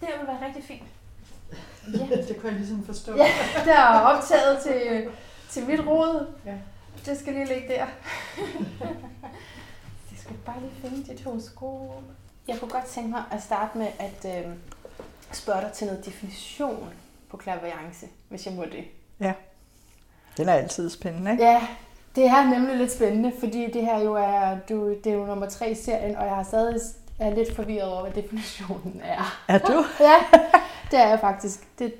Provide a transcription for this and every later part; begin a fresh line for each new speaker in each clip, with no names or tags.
Det vil være rigtig fint.
Ja. det kan jeg ligesom forstå.
Ja, der er optaget til, til mit råd. Ja. Det skal lige ligge der. Jeg skal bare lige finde dit horoskop. Jeg kunne godt tænke mig at starte med at øh, spørge dig til noget definition på klaverance, hvis jeg må det.
Ja. Den er altid spændende, ikke?
Ja, det er nemlig lidt spændende, fordi det her jo er, du, det er jo nummer tre i serien, og jeg har stadig er lidt forvirret over, hvad definitionen er.
Er du?
ja, det er jeg faktisk. Det...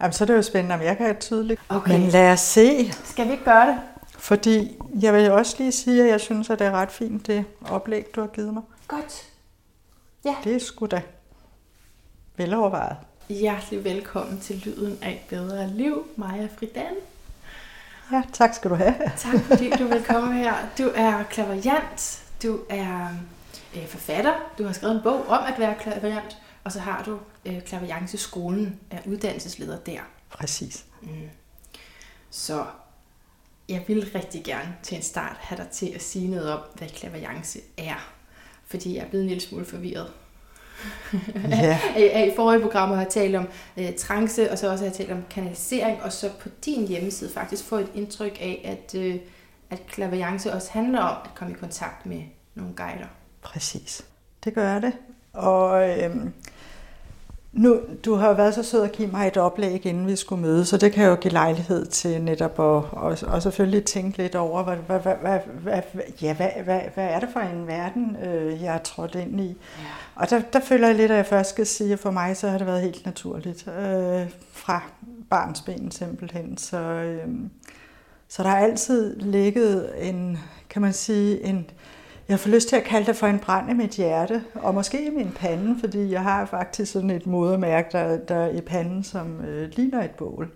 Jamen, så er det jo spændende, om jeg kan tydeligt. Okay. Men lad os se.
Skal vi ikke gøre det?
Fordi jeg vil også lige sige, at jeg synes, at det er ret fint, det oplæg, du har givet mig.
Godt. Ja.
Det er sgu da velovervejet.
Hjertelig velkommen til Lyden af et bedre liv, Maja Fridan.
Ja, tak skal du have.
Tak fordi du vil komme her. Du er klaverjant, du er øh, forfatter, du har skrevet en bog om at være klaverjant, og så har du øh, klaverjanceskolen, er uddannelsesleder der.
Præcis. Mm.
Så jeg vil rigtig gerne til en start have dig til at sige noget om, hvad klaverjance er. Fordi jeg er blevet en lille smule forvirret. Ja. I forrige programmer har jeg talt om øh, trance, og så også har jeg talt om kanalisering, og så på din hjemmeside faktisk få et indtryk af, at, øh, at klaverjance også handler om at komme i kontakt med nogle guider.
Præcis. Det gør det. Og øh, nu, du har været så sød at give mig et oplæg, inden vi skulle møde, så det kan jo give lejlighed til netop at og, og selvfølgelig tænke lidt over, hvad, hvad, hvad, hvad, hvad, ja, hvad, hvad, hvad er det for en verden, øh, jeg er trådt ind i. Ja. Og der, der føler jeg lidt, at jeg først skal sige, at for mig så har det været helt naturligt. Øh, fra barnsben simpelthen. Så, øh, så der har altid ligget en, kan man sige, en, jeg får lyst til at kalde det for en brand i mit hjerte, og måske i min pande, fordi jeg har faktisk sådan et modermærke, der, der er i panden, som øh, ligner et bål.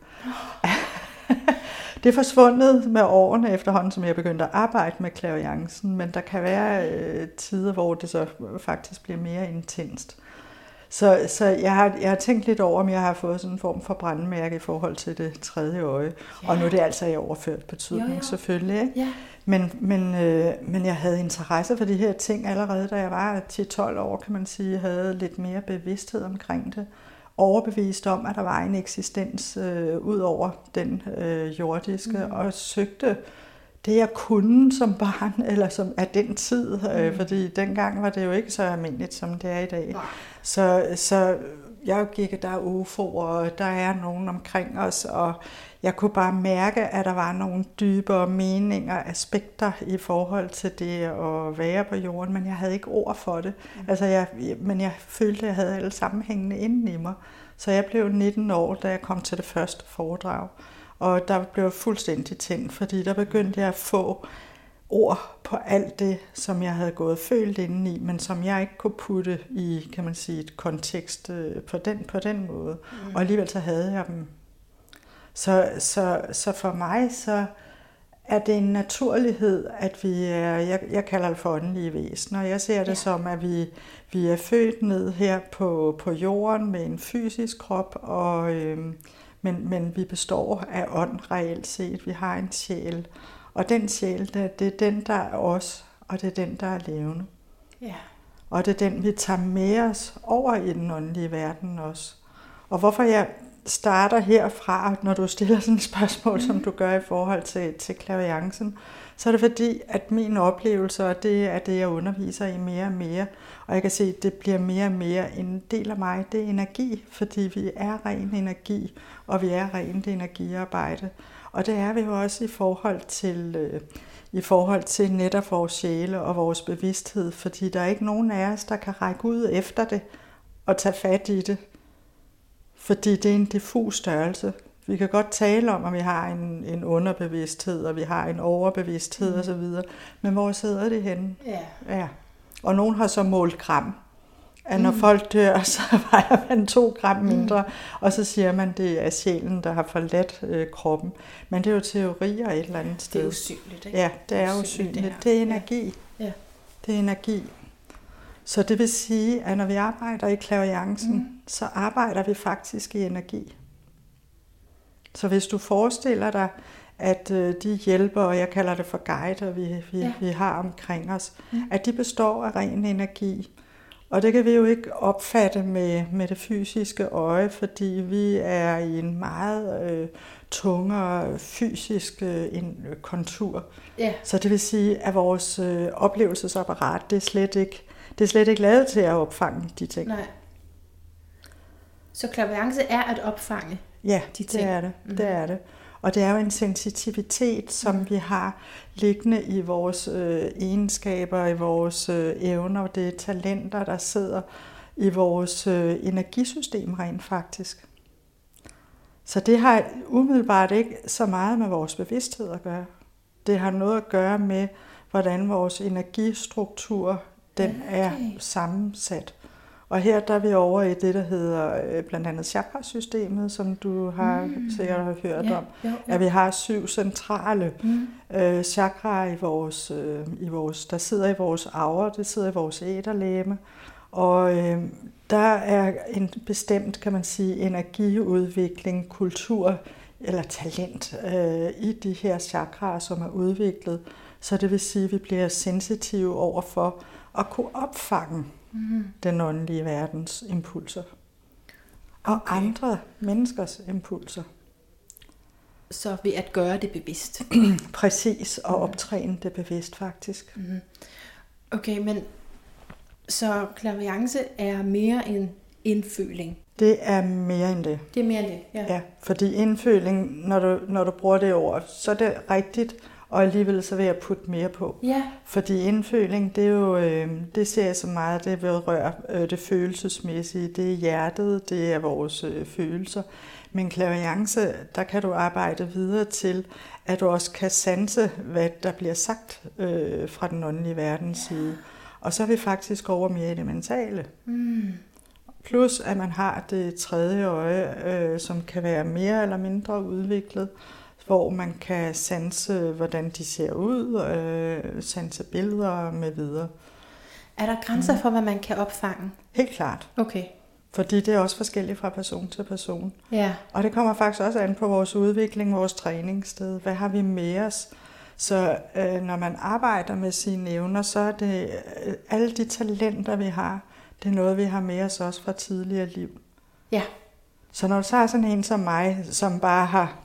det er forsvundet med årene efterhånden, som jeg begyndte at arbejde med klaviancen, men der kan være øh, tider, hvor det så øh, faktisk bliver mere intenst. Så, så jeg, har, jeg har tænkt lidt over, om jeg har fået sådan en form for brandmærke i forhold til det tredje øje. Ja. Og nu er det altså i overført betydning jo, jo. selvfølgelig. Ikke? Ja. Men, men, øh, men jeg havde interesse for de her ting allerede, da jeg var 10-12 år, kan man sige. Jeg havde lidt mere bevidsthed omkring det. Overbevist om, at der var en eksistens øh, ud over den øh, jordiske, mm. og søgte det, jeg kunne som barn, eller som af den tid. Øh, mm. Fordi dengang var det jo ikke så almindeligt, som det er i dag. Så, så jeg gik, der er UFO, og der er nogen omkring os, og jeg kunne bare mærke, at der var nogle dybere meninger, aspekter i forhold til det at være på jorden, men jeg havde ikke ord for det. Mm. Altså jeg, men jeg følte, at jeg havde alle sammenhængende inden i mig. Så jeg blev 19 år, da jeg kom til det første foredrag. Og der blev jeg fuldstændig tændt, fordi der begyndte jeg at få ord på alt det, som jeg havde gået og følt indeni, men som jeg ikke kunne putte i, kan man sige, et kontekst øh, på den, på den måde. Mm. Og alligevel så havde jeg dem så, så, så for mig så er det en naturlighed, at vi er, jeg, jeg kalder det for åndelige væsener. Jeg ser det ja. som, at vi, vi er født ned her på, på jorden med en fysisk krop, og, øh, men, men vi består af ånd reelt set. Vi har en sjæl, og den sjæl, det, det er den, der er os, og det er den, der er levende. Ja. Og det er den, vi tager med os over i den åndelige verden også. Og hvorfor jeg starter herfra, når du stiller sådan et spørgsmål, som du gør i forhold til, til klaviancen, så er det fordi, at min oplevelse, og det er det, jeg underviser i mere og mere, og jeg kan se, at det bliver mere og mere en del af mig, det er energi, fordi vi er ren energi, og vi er rent energiarbejde. Og det er vi jo også i forhold til, øh, i forhold til netop vores sjæle og vores bevidsthed, fordi der er ikke nogen af os, der kan række ud efter det og tage fat i det fordi det er en diffus størrelse. Vi kan godt tale om, at vi har en, en underbevidsthed, og vi har en overbevidsthed mm. osv., men hvor sidder det henne? Ja. ja. Og nogen har så målt gram. At når mm. folk dør, så vejer man to gram mm. mindre, mm. og så siger man, at det er sjælen, der har forladt øh, kroppen. Men det er jo teorier et eller andet sted.
Det er usynligt, ikke?
Ja, det er usynligt. Det, det er energi. Ja. Det er energi. Så det vil sige, at når vi arbejder i klaviancen, mm. så arbejder vi faktisk i energi. Så hvis du forestiller dig, at øh, de hjælper, og jeg kalder det for guider, vi, vi, ja. vi har omkring os, mm. at de består af ren energi. Og det kan vi jo ikke opfatte med, med det fysiske øje, fordi vi er i en meget øh, tungere fysisk øh, en kontur.
Ja.
Så det vil sige, at vores øh, oplevelsesapparat, det er, slet ikke, det er slet ikke lavet til at opfange de ting.
Nej. Så klaverance er at opfange
Ja,
de
det
ting.
er det.
Mhm.
det er det. Og det er jo en sensitivitet, som vi har liggende i vores øh, egenskaber, i vores øh, evner, det er talenter, der sidder i vores øh, energisystem rent faktisk. Så det har umiddelbart ikke så meget med vores bevidsthed at gøre. Det har noget at gøre med, hvordan vores energistruktur den er
Okay.
sammensat. Og her der er vi over i det, der hedder øh, blandt andet chakrasystemet, som du har mm. sikkert har hørt
ja.
om.
Jo, jo.
At vi har syv centrale
Mm.
øh, chakraer i vores, øh, i vores, der sidder i vores aura, det sidder i vores æderlæme. Og øh, der er en bestemt, kan man sige, energiudvikling, kultur eller talent øh, i de her chakraer, som er udviklet. Så det vil sige, at vi bliver sensitive over for at kunne opfange
Mm.
den åndelige verdens impulser. Og
Okay.
andre menneskers impulser.
Så ved at gøre det bevidst.
Præcis, og optræne det bevidst faktisk.
Mm. Okay, men så klaverance er mere en indføling.
Det er mere end det.
Det er mere end det, ja.
Ja, fordi indføling, når du, når du bruger det ord, så er det rigtigt, og alligevel så vil jeg putte mere på.
Ja,
Fordi indføling, det er jo, øh, det ser jeg så meget, det vedrører øh, det følelsesmæssige, det er hjertet, det er vores øh, følelser. Men klaviance, der kan du arbejde videre til, at du også kan sanse, hvad der bliver sagt øh, fra den åndelige verdens side. Og så er vi faktisk over mere i det mentale.
mm.
Plus at man har det tredje øje, øh, som kan være mere eller mindre udviklet, hvor man kan sanse, hvordan de ser ud, øh, sanse billeder med videre.
er der grænser for, hvad man kan opfange?
Helt klart,
Okay,
fordi det er også forskelligt fra person til person.
ja.
Og det kommer faktisk også an på vores udvikling, vores træningssted. Hvad har vi med os? Så øh, når man arbejder med sine evner, så er det øh, alle de talenter, vi har, det er noget, vi har med os også fra tidligere liv.
Ja.
Så når du så har sådan en som mig, som bare har,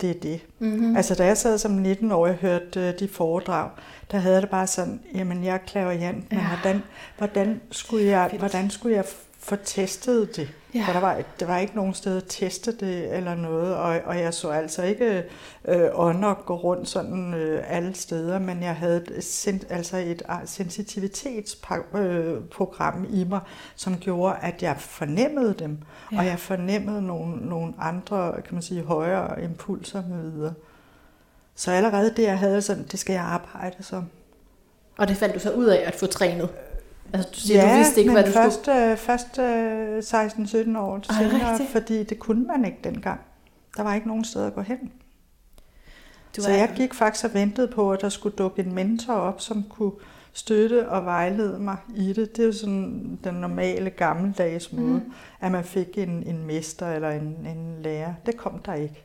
det er det.
Mm-hmm.
Altså da jeg sad som 19-årig og hørte øh, de foredrag, der havde det bare sådan, jamen jeg er klaverjant, men
Ja.
hvordan, hvordan, skulle jeg, hvordan skulle jeg få testet det?
Ja.
For der var, der var ikke nogen sted at teste det eller noget, og, og jeg så altså ikke øh, ånder gå rundt sådan øh, alle steder, men jeg havde et, sen- altså et ah, sensitivitetsprogram i mig, som gjorde, at jeg fornemmede dem,
ja.
og jeg fornemmede nogle, nogle andre, kan man sige, højere impulser med videre. Så allerede det, jeg havde sådan, det skal jeg arbejde som.
Og det fandt du så ud af at få trænet? Altså, du siger, du vidste ikke,
men
hvad du
først,
skulle...
øh, først øh, 16-17 år
Ej,
senere,
rigtigt?
fordi det kunne man ikke dengang. Der var ikke nogen sted at gå hen.
Du
så
er-
jeg gik faktisk og ventede på, at der skulle dukke en mentor op, som kunne støtte og vejlede mig i det. Det er jo sådan den normale gammeldags måde,
Mhm.
mm. at man fik en, en mester eller en, en lærer. Det kom der ikke.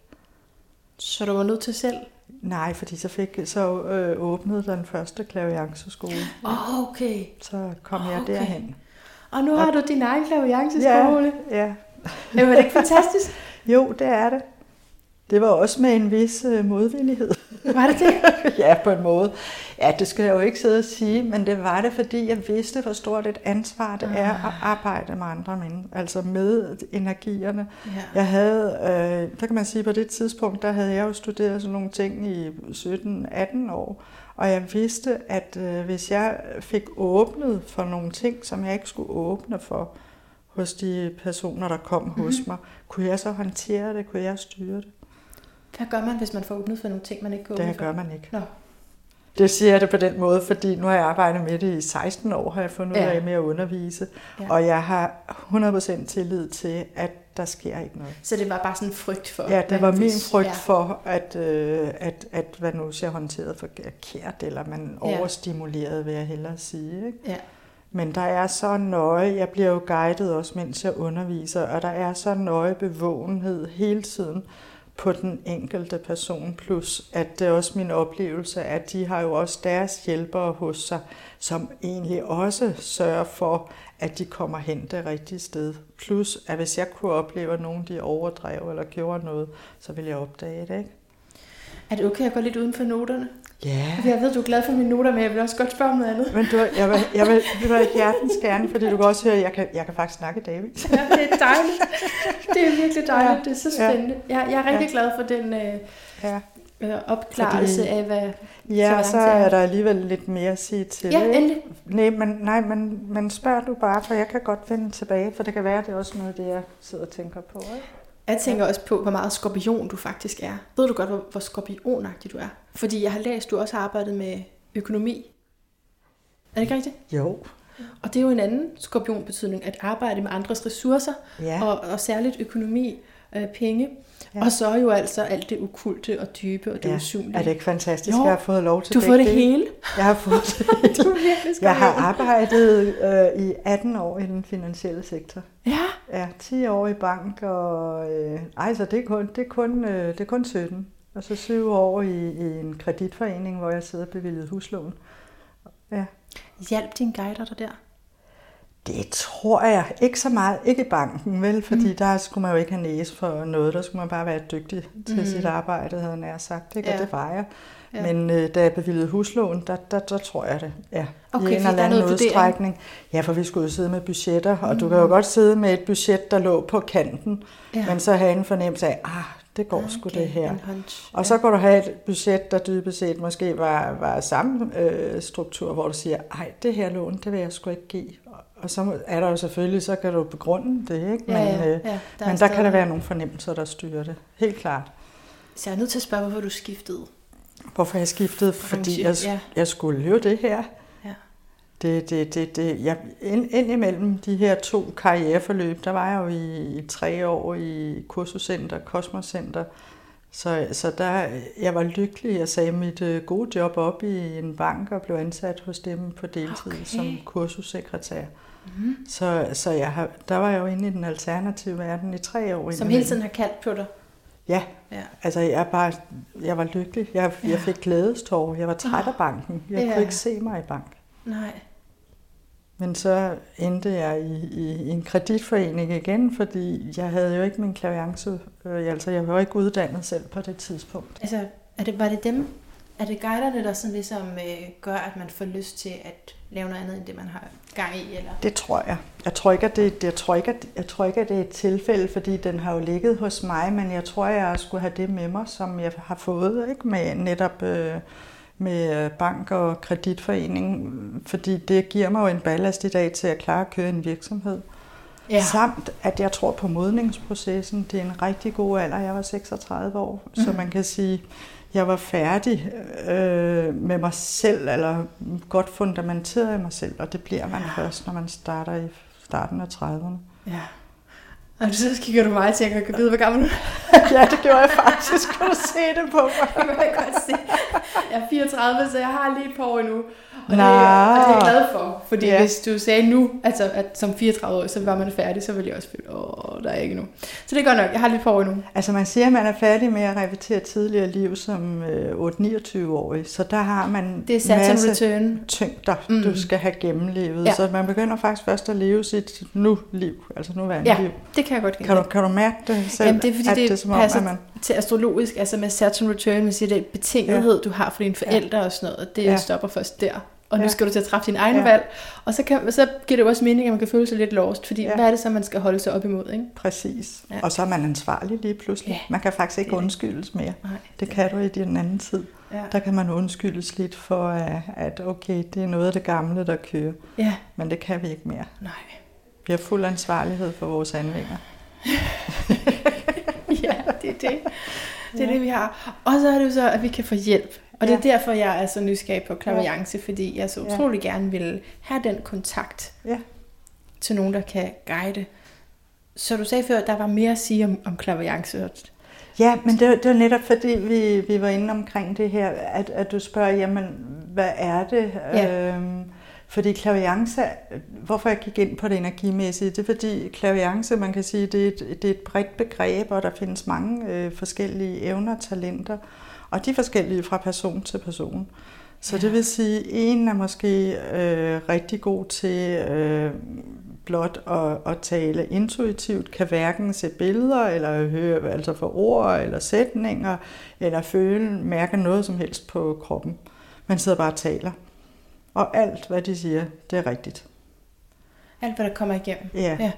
Så du var nødt til selv?
Nej, fordi så, fik, så øh, åbnede den første klavianceskole.
Åh, oh, okay.
Så kom jeg
Okay.
derhen.
Og nu har du din egen klavianceskole.
Ja, ja.
Ja. Var det ikke fantastisk?
Jo, det er det. Det var også med en vis øh, modvillighed.
Var det det?
ja, på en måde. Ja, det skal jeg jo ikke sidde og sige, men det var det, fordi jeg vidste, hvor stort et ansvar det er at arbejde med andre mennesker, altså med energierne.
Ja.
Jeg havde, øh, der kan man sige, på det tidspunkt, der havde jeg jo studeret sådan nogle ting i 17-18 år, og jeg vidste, at øh, hvis jeg fik åbnet for nogle ting, som jeg ikke skulle åbne for hos de personer, der kom mm-hmm. hos mig, kunne jeg så håndtere det, kunne jeg styre det?
Hvad gør man, hvis man får åbnet for nogle ting, man ikke kan åbne
Det
for?
gør man ikke.
Nå.
Det siger jeg det på den måde, fordi nu har jeg arbejdet med det i 16 år, har jeg fundet ud
Ja.
af med at undervise.
Ja.
Og jeg har 100% tillid til, at der sker ikke noget.
Så det var bare sådan en frygt for...
Ja, det var min frygt
ja.
for, at, øh, at, at hvad nu jeg håndterede forkert, eller man
Ja.
overstimuleret, vil jeg hellere sige. Ikke?
Ja.
Men der er så nøje, jeg bliver jo guidet også, mens jeg underviser, og der er så nøje bevågenhed hele tiden på den enkelte person, plus at det er også min oplevelse, at de har jo også deres hjælpere hos sig, som egentlig også sørger for, at de kommer hen det rigtige sted. Plus, at hvis jeg kunne opleve, at nogen de overdrev eller gjorde noget, så ville jeg opdage det, ikke?
Er det okay at gå lidt uden for noterne?
Ja.
For jeg ved, du er glad for mine noter, men jeg vil også godt spørge om noget andet.
Men du, jeg vil, jeg vil, jeg vil hjertens gerne, fordi du kan også høre, at jeg kan, jeg kan faktisk snakke David.
Ja, det er dejligt. Det er virkelig dejligt. Det er så spændende. Jeg, jeg er rigtig glad for den øh,
Ja.
øh, opklarelse
Fordi-
af, hvad
Ja, så
er-
er der alligevel lidt mere at sige til
Ja, endelig.
Nej, men, nej men, men spørg du bare, for jeg kan godt vende tilbage, for det kan være, at det er også noget, det jeg sidder og tænker på. Ikke?
Jeg tænker også på, hvor meget skorpion du faktisk er. Ved du godt, hvor, hvor skorpionagtig du er? Fordi jeg har læst, at du også har arbejdet med økonomi. Er det ikke rigtigt?
Jo.
Og det er jo en anden skorpionbetydning, at arbejde med andres ressourcer,
Ja.
og, og særligt økonomi, øh, penge.
Ja.
Og så jo altså alt det okulte og dybe og det
ja.
usynlige.
Er det ikke fantastisk?
Jo.
Jeg har fået lov til
Du har fået det
begge dele.
hele.
Jeg har fået det
Du er
Jeg har arbejdet øh, i 18 år i den finansielle sektor.
Ja,
Ja, 10 år i bank, og øh, ej, så det er kun, det er kun, øh, det er kun 17. Og så 7 år i, i en kreditforening, hvor jeg sidder bevilget huslån. Ja.
hjalp din guider dig der?
Det tror jeg ikke så meget. Ikke i banken, vel? Fordi mm. der skulle man jo ikke have næse for noget. Der skulle man bare være dygtig til mm. sit arbejde, havde jeg sagt. Ikke? Ja. Og det var jeg.
Ja.
Men øh, da jeg bevilgede huslån, der, der, der tror jeg det. Ja.
Okay,
I en eller
der er
anden udstrækning. Ja, for vi skulle jo sidde med budgetter, og mm. du kan jo godt sidde med et budget, der lå på kanten,
ja.
men så have en fornemmelse af, ah, det går okay, sgu det her.
en hunch.
Og så kan du have et budget, der dybest set måske var, var samme øh, struktur, hvor du siger, ej, det her lån, det vil jeg sgu ikke give. Og så er der jo selvfølgelig, så kan du begrunde det, ikke? Men,
Ja, ja,
øh,
ja, der er
men der kan der være nogle fornemmelser, der styrer det. Helt klart.
Så jeg er nødt til at spørge, hvorfor du skiftede.
Hvorfor jeg skiftede? Fordi jeg, jeg skulle jo det her.
Ja.
Det, det, det, det, jeg, ind, ind imellem de her to karriereforløb, der var jeg jo i, i tre år i kursuscenter, Kosmoscenter. Så, så der, jeg var lykkelig. Jeg sagde mit øh, gode job op i en bank og blev ansat hos dem på deltid
Okay.
som kursussekretær.
Mm-hmm.
Så, så jeg har, der var jeg jo inde i den alternative verden i tre år.
Som hele tiden har kaldt på dig.
Ja,
Ja.
altså jeg, er bare, jeg var lykkelig. Jeg,
Ja.
jeg fik glædestår. Jeg var træt af banken. Jeg
Ja.
kunne ikke se mig i bank.
Nej.
Men så endte jeg i, i, i en kreditforening igen, fordi jeg havde jo ikke min klaviance. Øh, altså, jeg var ikke uddannet selv på det tidspunkt.
Altså, er det, var det dem? Er det guiderne, der sådan ligesom øh, gør, at man får lyst til at lave noget andet, end det man har gang i? Eller?
Det tror jeg. Jeg tror ikke, at det, jeg tror ikke, at, jeg tror ikke, at det er et tilfælde, fordi den har jo ligget hos mig, men jeg tror, at jeg skulle have det med mig, som jeg har fået, ikke med netop øh, med bank og kreditforening, fordi det giver mig jo en ballast i dag til at klare at køre en virksomhed. Ja. Samt, at jeg tror på modningsprocessen. Det er en rigtig god alder. Jeg var 36 år, mm. så man kan sige, jeg var færdig øh, med mig selv, eller godt fundamenteret i mig selv, og det bliver man ja. først, når man starter i starten af 30'erne.
Ja. Og så kigger du mig og tænker, kan vide, hvor gammel du
ja, det gjorde jeg faktisk. Kunne du se det på mig?
det kan jeg godt se. Jeg er 34, så jeg har lige et par år endnu. Og,
Nå.
det, og det er jeg glad for. Fordi
Ja.
hvis du sagde nu, altså at som 34 år, så var man færdig, så ville jeg også føle, åh, der er ikke nu. Så det er godt nok, jeg har lige et par år endnu.
Altså man siger, at man er færdig med at repetere tidligere liv som øh, 8-29-årig, så der har man
Det er
masse
Return.
tyngder,
Mm.
du skal have gennemlevet.
Ja.
Så man begynder faktisk først at leve sit nu-liv, altså nuværende
Ja,
liv.
det kan jeg godt
Kan du, kan du mærke det selv?
Jamen, det er fordi,
at
det,
det er som om,
passer
at man...
til astrologisk, altså med Saturn Return, man siger, det er betingethed, ja. du har for dine forældre ja. og sådan noget, det ja.
Ja.
stopper først der. Og nu
Ja.
skal du til at træffe dine egne ja. Valg. Og så, kan, så giver det jo også mening, at man kan føle sig lidt lost, fordi ja. Hvad er det så, man skal holde sig op imod, ikke?
Præcis.
Ja.
Og så er man ansvarlig lige pludselig.
Ja.
Man kan faktisk ikke
Det det.
undskyldes mere.
Nej,
Det kan du i din anden tid.
Ja.
Der kan man undskyldes lidt for, at- at okay, det er noget af det gamle, der kører.
ja,
Men det kan vi ikke mere.
nej.
Vi har fuld ansvarlighed for vores handlinger.
ja, det er det. Det er ja. det, vi har. Og så er det jo så, at vi kan få hjælp. Og det er
Ja.
derfor, jeg er så nysgerrig på klaviance, fordi jeg så
Ja.
utrolig gerne vil have den kontakt
Ja.
til nogen, der kan guide. Så du sagde før, at der var mere at sige om, om klaviance.
Ja, men det, var- det var netop fordi, vi, vi var inde omkring det her, at, at du spørger, jamen, hvad er det?
Ja.
Øhm, Fordi klaviance, hvorfor jeg gik ind på det energimæssige, det er fordi klaviance, man kan sige, det er et, det er et bredt begreb, og der findes mange øh, forskellige evner og talenter, og de er forskellige fra person til person. Så ja. det vil sige, at en er måske øh, rigtig god til øh, blot at, at tale intuitivt, kan hverken se billeder, eller høre altså for ord, eller sætninger, eller føle, mærke noget som helst på kroppen. Man sidder bare og taler. Og alt, hvad de siger, det er rigtigt.
Alt, hvad der kommer igennem.
Ja. ja.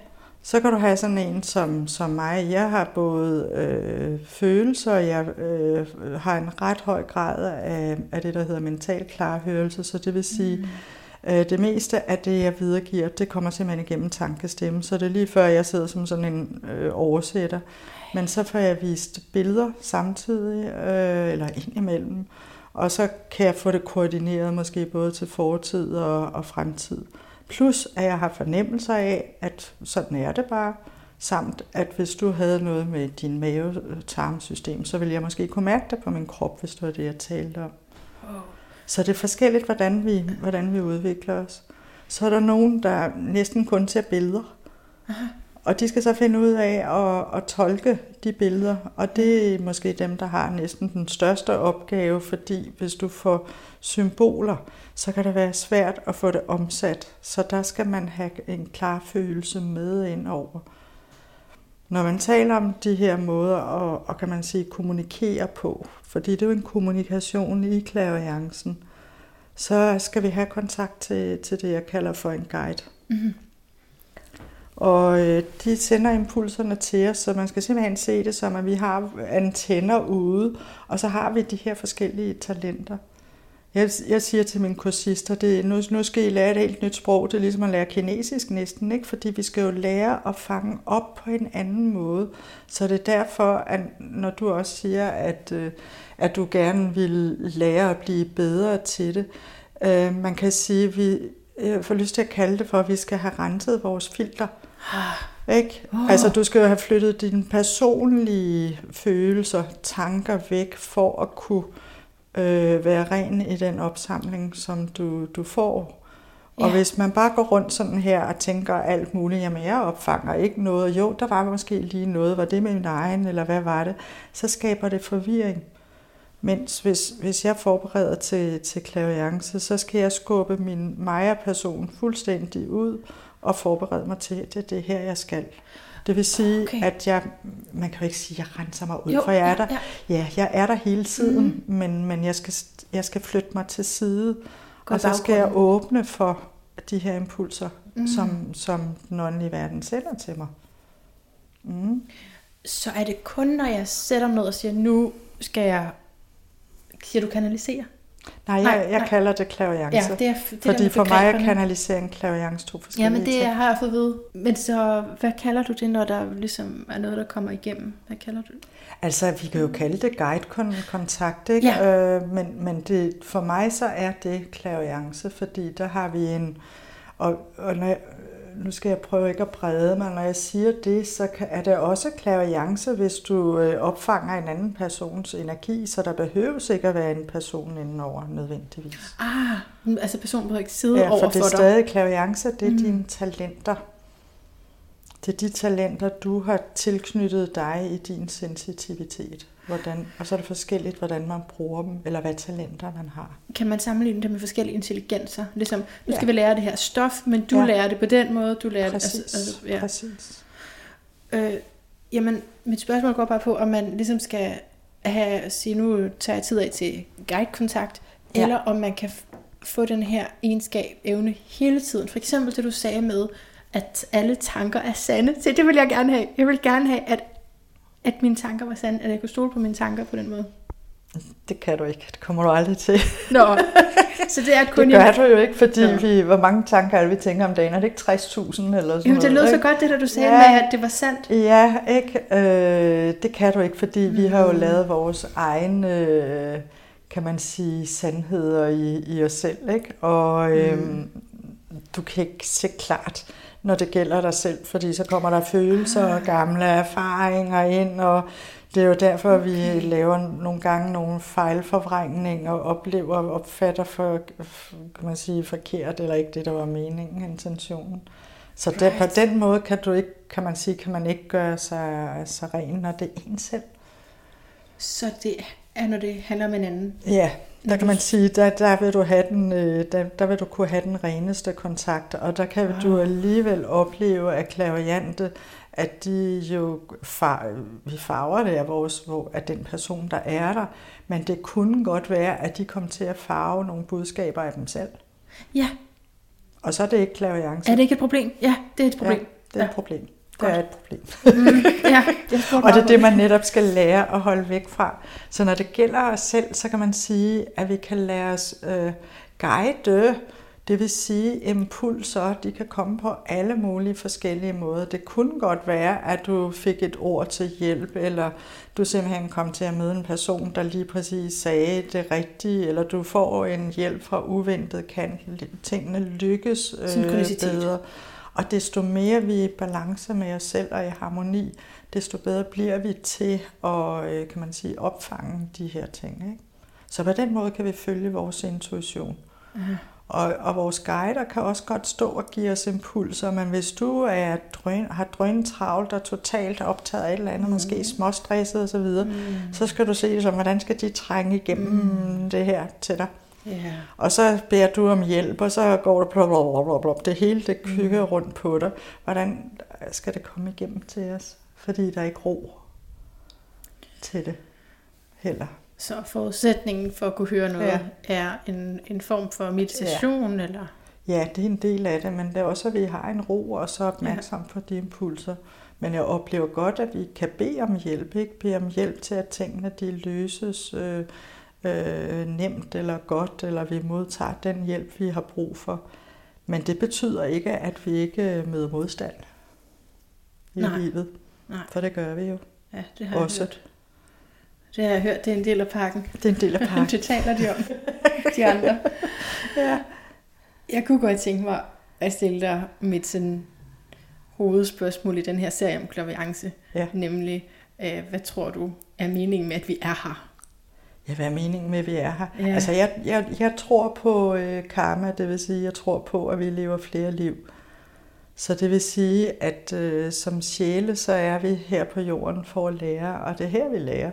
Så kan du have sådan en som, som mig. Jeg har både øh, følelser, og jeg øh, har en ret høj grad af, af det, der hedder mental klarhørelse. Så det vil sige, mm Øh, det meste af det, jeg videregiver, det kommer simpelthen igennem tankestemme, så det er lige før, jeg sidder som sådan en øh, oversætter. Men så får jeg vist billeder samtidig, øh, eller indimellem, og så kan jeg få det koordineret måske både til fortid og, og fremtid. Plus at jeg har fornemmelser af, at sådan er det bare, samt at hvis du havde noget med din mave-tarmsystem, så ville jeg måske kunne mærke det på min krop, hvis det var det, jeg talte om. Så det er forskelligt, hvordan vi, hvordan vi udvikler os. Så er der nogen, der næsten kun ser billeder. Aha. Og de skal så finde ud af at, at tolke de billeder. Og det er måske dem, der har næsten den største opgave, fordi hvis du får symboler, så kan det være svært at få det omsat. Så der skal man have en klar følelse med ind over. Når man taler om de her måder at, og kan man sige, kommunikere på, fordi det er jo en kommunikation i klaviancen, så skal vi have kontakt til, til det, jeg kalder for en guide. Mm-hmm. Og øh, de sender impulserne til os, så man skal simpelthen se det som, at vi har antenner ude, og så har vi de her forskellige talenter. Jeg, jeg siger til mine kursister, det, nu, nu skal I lære et helt nyt sprog. Det er ligesom at lære kinesisk næsten, ikke? fordi vi skal jo lære at fange op på en anden måde. Så det er derfor, at når du også siger, at, øh, at du gerne vil lære at blive bedre til det, øh, man kan sige, at vi jeg får lyst til at kalde det for, at vi skal have renset vores filter. Ikke? Oh. Altså, du skal jo have flyttet dine personlige følelser, tanker væk for at kunne øh, være ren i den opsamling, som du, du får. Og ja. hvis man bare går rundt sådan her og tænker alt muligt, jamen jeg opfanger ikke noget, jo, der var måske lige noget, var det med min egen, eller hvad var det, så skaber det forvirring. Mens hvis, hvis jeg forbereder til, til klaviance, så skal jeg skubbe min Maja-person fuldstændig ud og forberede mig til, at det er det her, jeg skal. Det vil sige, okay. at jeg, man kan jo ikke sige, at jeg renser mig ud, jo, for jeg er der. Ja, ja. ja, jeg er der hele tiden, mm. men, men jeg, skal, jeg skal flytte mig til side, Gå og så skal jeg åbne for de her impulser, mm. som, som den åndelige verden sender til mig.
Mm. Så er det kun, når jeg sætter noget og siger, nu skal jeg, siger du kanalisere?
Nej, jeg, nej, jeg nej. kalder det klaviance. Ja, det er, det fordi for mig er kanalisering klaviance to forskellige
Ja, men det ting. har jeg fået vide. Men så, hvad kalder du det, når der ligesom er noget, der kommer igennem? Hvad kalder du det?
Altså, vi kan jo kalde det guide-kontakt, ikke? Ja. Øh, men, men det, for mig så er det klaviance, fordi der har vi en... Og, og når nu skal jeg prøve ikke at brede mig, når jeg siger det, så er det også klaviance, hvis du øh, opfanger en anden persons energi, så der behøves ikke at være en person indenover nødvendigvis.
Ah, altså personen behøver ikke sidde
ja,
over for
dig. Ja, for det er stadig klaviance, det er mm. dine talenter. Det er de talenter, du har tilknyttet dig i din sensitivitet. Hvordan, og så er det forskelligt, hvordan man bruger dem, eller hvad talenter man har.
Kan man sammenligne det med forskellige intelligenser? Ligesom, nu skal ja. vi lære det her stof, men du ja. lærer det på den måde, du lærer
præcis,
det. Altså,
altså, ja. Præcis.
Øh, jamen, mit spørgsmål går bare på, om man ligesom skal have, sige, nu tager jeg tid af til guidekontakt, ja. eller om man kan få den her egenskab, evne hele tiden. For eksempel det, du sagde med, at alle tanker er sande. Så det vil jeg gerne have. Jeg vil gerne have, at at mine tanker var sande, at jeg kunne stole på mine tanker på den måde?
Det kan du ikke. Det kommer du aldrig til.
Nå, så det er kun...
det gør du jo ikke, fordi vi, hvor mange tanker er det, vi tænker om dagen? Er det ikke 60.000 eller sådan
Jamen, det lød så godt, det der du sagde ja, med, at det var sandt.
Ja, ikke? Øh, det kan du ikke, fordi mm. vi har jo mm. lavet vores egen, øh, kan man sige, sandheder i, i os selv, ikke? Og øh, mm. du kan ikke se klart, når det gælder dig selv, fordi så kommer der følelser og gamle erfaringer ind, og Det er jo derfor, okay. vi laver nogle gange nogle fejlforvrængninger og oplever og opfatter for, kan man sige, forkert, eller ikke det, der var meningen, intentionen. Så der, på den måde kan du ikke, kan man sige, kan man ikke gøre sig, sig ren, når det er en selv.
Så det er, når det handler om en anden?
Ja, der kan man sige, der, der, vil du have den, øh, der, der vil du kunne have den reneste kontakt, og der kan wow. du alligevel opleve, at klaviante, at de jo far, vi farver det af, vores, af den person, der er der, men det kunne godt være, at de kom til at farve nogle budskaber af dem selv.
Ja.
Og så er det ikke klaviance.
Er det ikke et problem? Ja, det er et problem. Ja,
det er ja. et problem. Det er et problem. mm, ja, og det er det, man netop skal lære at holde væk fra. Så når det gælder os selv, så kan man sige, at vi kan lade os øh, guide det vil sige, impulser, de kan komme på alle mulige forskellige måder. Det kunne godt være, at du fik et ord til hjælp, eller du simpelthen kom til at møde en person, der lige præcis sagde det rigtige, eller du får en hjælp fra uventet, kan tingene lykkes øh, bedre. Og desto mere vi er i balance med os selv og i harmoni, desto bedre bliver vi til at øh, kan man sige, opfange de her ting. Ikke? Så på den måde kan vi følge vores intuition. Uh-huh. Og, og vores guider kan også godt stå og give os impulser, men hvis du er drøn, har drøn travlt og totalt optaget af et eller andet, mm. måske småstresset osv., mm. så skal du se det som, hvordan skal de trænge igennem mm. det her til dig. Yeah. Og så beder du om hjælp, og så går det blablabla. Det hele det kygger mm. rundt på dig. Hvordan skal det komme igennem til os? Fordi der er ikke ro til det heller.
Så forudsætningen for at kunne høre noget ja. er en, en form for meditation? Ja. Eller?
ja, det er en del af det, men det er også, at vi har en ro og så opmærksom ja. på de impulser. Men jeg oplever godt, at vi kan bede om hjælp, ikke? Bede om hjælp til, at tingene de løses øh, øh, nemt eller godt, eller vi modtager den hjælp, vi har brug for. Men det betyder ikke, at vi ikke møder modstand i Nej. livet. Nej. For det gør vi jo.
Ja, det har også. jeg hørt. Det har jeg hørt, det er en del af pakken.
Det er en del af pakken.
det taler de om, de andre. ja. Jeg kunne godt tænke mig at stille dig mit sådan hovedspørgsmål i den her serie om klaviance. Ja. Nemlig, øh, hvad tror du er meningen med, at vi er her?
Ja, hvad er meningen med, at vi er her? Ja. Altså, jeg, jeg, jeg tror på øh, karma, det vil sige, jeg tror på, at vi lever flere liv. Så det vil sige, at øh, som sjæle, så er vi her på jorden for at lære, og det er her, vi lærer.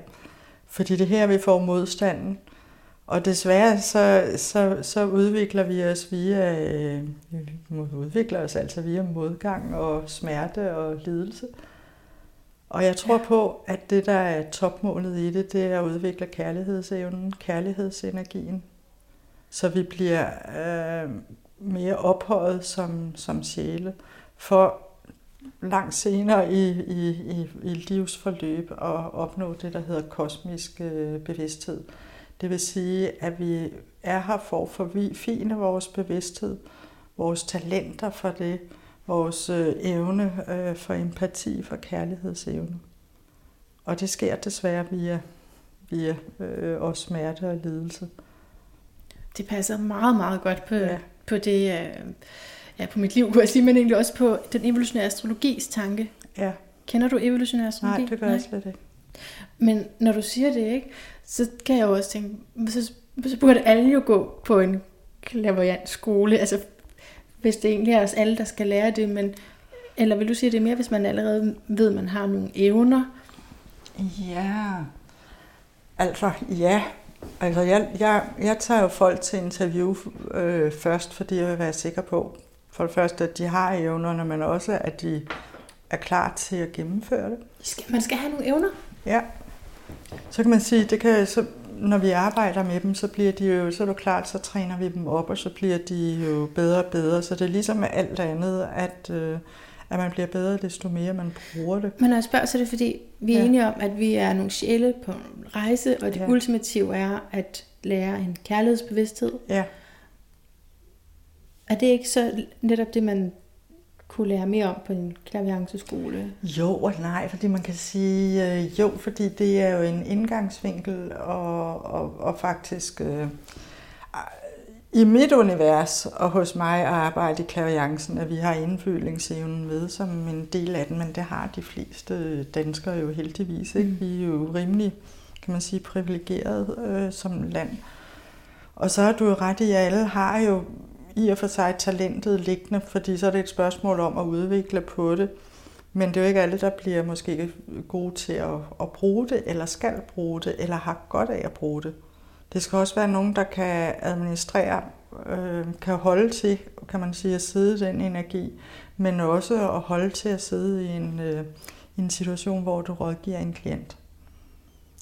Fordi det er her, vi får modstanden. Og desværre så, så, så udvikler vi os via, øh, udvikler os altså via modgang og smerte og lidelse. Og jeg tror på, at det, der er topmålet i det, det er at udvikle kærlighedsevnen, kærlighedsenergien. Så vi bliver øh, mere ophøjet som, som sjæle. For langt senere i, i, i, i livsforløb at opnå det, der hedder kosmisk øh, bevidsthed. Det vil sige, at vi er her for at forfine vores bevidsthed, vores talenter for det, vores øh, evne øh, for empati, for kærlighedsevne. Og det sker desværre via, via øh, også smerte og lidelse.
Det passer meget, meget godt på, ja. på det... Øh ja, på mit liv, kunne jeg sige, men egentlig også på den evolutionære astrologis tanke. Ja. Kender du evolutionær astrologi?
Nej, det gør Nej. jeg slet ikke.
Men når du siger det, ikke, så kan jeg jo også tænke, så, så burde alle jo gå på en klaverjant skole, altså hvis det egentlig er os alle, der skal lære det, men eller vil du sige det mere, hvis man allerede ved, at man har nogle evner?
Ja, altså ja. Altså jeg, jeg, jeg tager jo folk til interview øh, først, fordi jeg vil være sikker på, for det første, at de har evnerne, men også, at de er klar til at gennemføre det.
Man skal have nogle evner?
Ja. Så kan man sige, det kan, så, når vi arbejder med dem, så bliver de jo, så er du klart, så træner vi dem op, og så bliver de jo bedre og bedre. Så det er ligesom med alt andet, at, øh, at man bliver bedre, desto mere man bruger det.
Men når jeg spørger, så er det fordi, vi er ja. enige om, at vi er nogle sjæle på en rejse, og det ja. ultimative er at lære en kærlighedsbevidsthed. Ja. Er det ikke så netop det, man kunne lære mere om på en klavianceskole?
Jo og nej, fordi man kan sige øh, jo, fordi det er jo en indgangsvinkel, og, og, og faktisk øh, i mit univers og hos mig at arbejde i klaviancen, at vi har indfølingsevnen med som en del af den, men det har de fleste danskere jo heldigvis. Ikke? Mm. Vi er jo rimelig, kan man sige, privilegeret øh, som land. Og så har du jo ret i, at alle har jo i og for sig talentet liggende, fordi så er det et spørgsmål om at udvikle på det. Men det er jo ikke alle, der bliver måske gode til at, at bruge det, eller skal bruge det, eller har godt af at bruge det. Det skal også være nogen, der kan administrere, øh, kan holde til, kan man sige, at sidde i den energi, men også at holde til at sidde i en, øh, en situation, hvor du rådgiver en klient.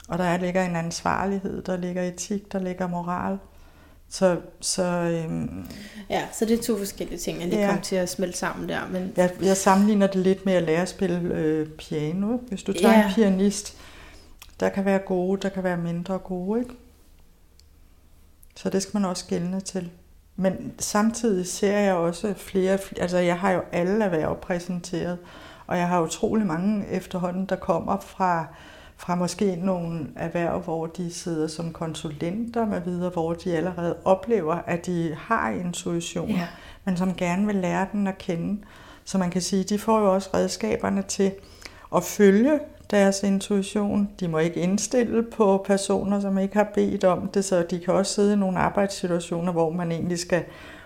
Og der ligger en ansvarlighed, der ligger etik, der ligger moral. Så, så, øhm,
ja, så det er to forskellige ting, jeg lige ja. kom til at smelte sammen der. Men...
Jeg, jeg sammenligner det lidt med at lære at spille øh, piano. Hvis du tager ja. en pianist, der kan være gode, der kan være mindre gode, ikke? Så det skal man også gældende til. Men samtidig ser jeg også flere, altså jeg har jo alle erhverv præsenteret, og jeg har utrolig mange efterhånden, der kommer fra, fra måske nogle erhverv, hvor de sidder som konsulenter med videre, hvor de allerede oplever, at de har intuition, ja. men som gerne vil lære den at kende. Så man kan sige, de får jo også redskaberne til at følge deres intuition. De må ikke indstille på personer, som ikke har bedt om det, så de kan også sidde i nogle arbejdssituationer, hvor man egentlig skal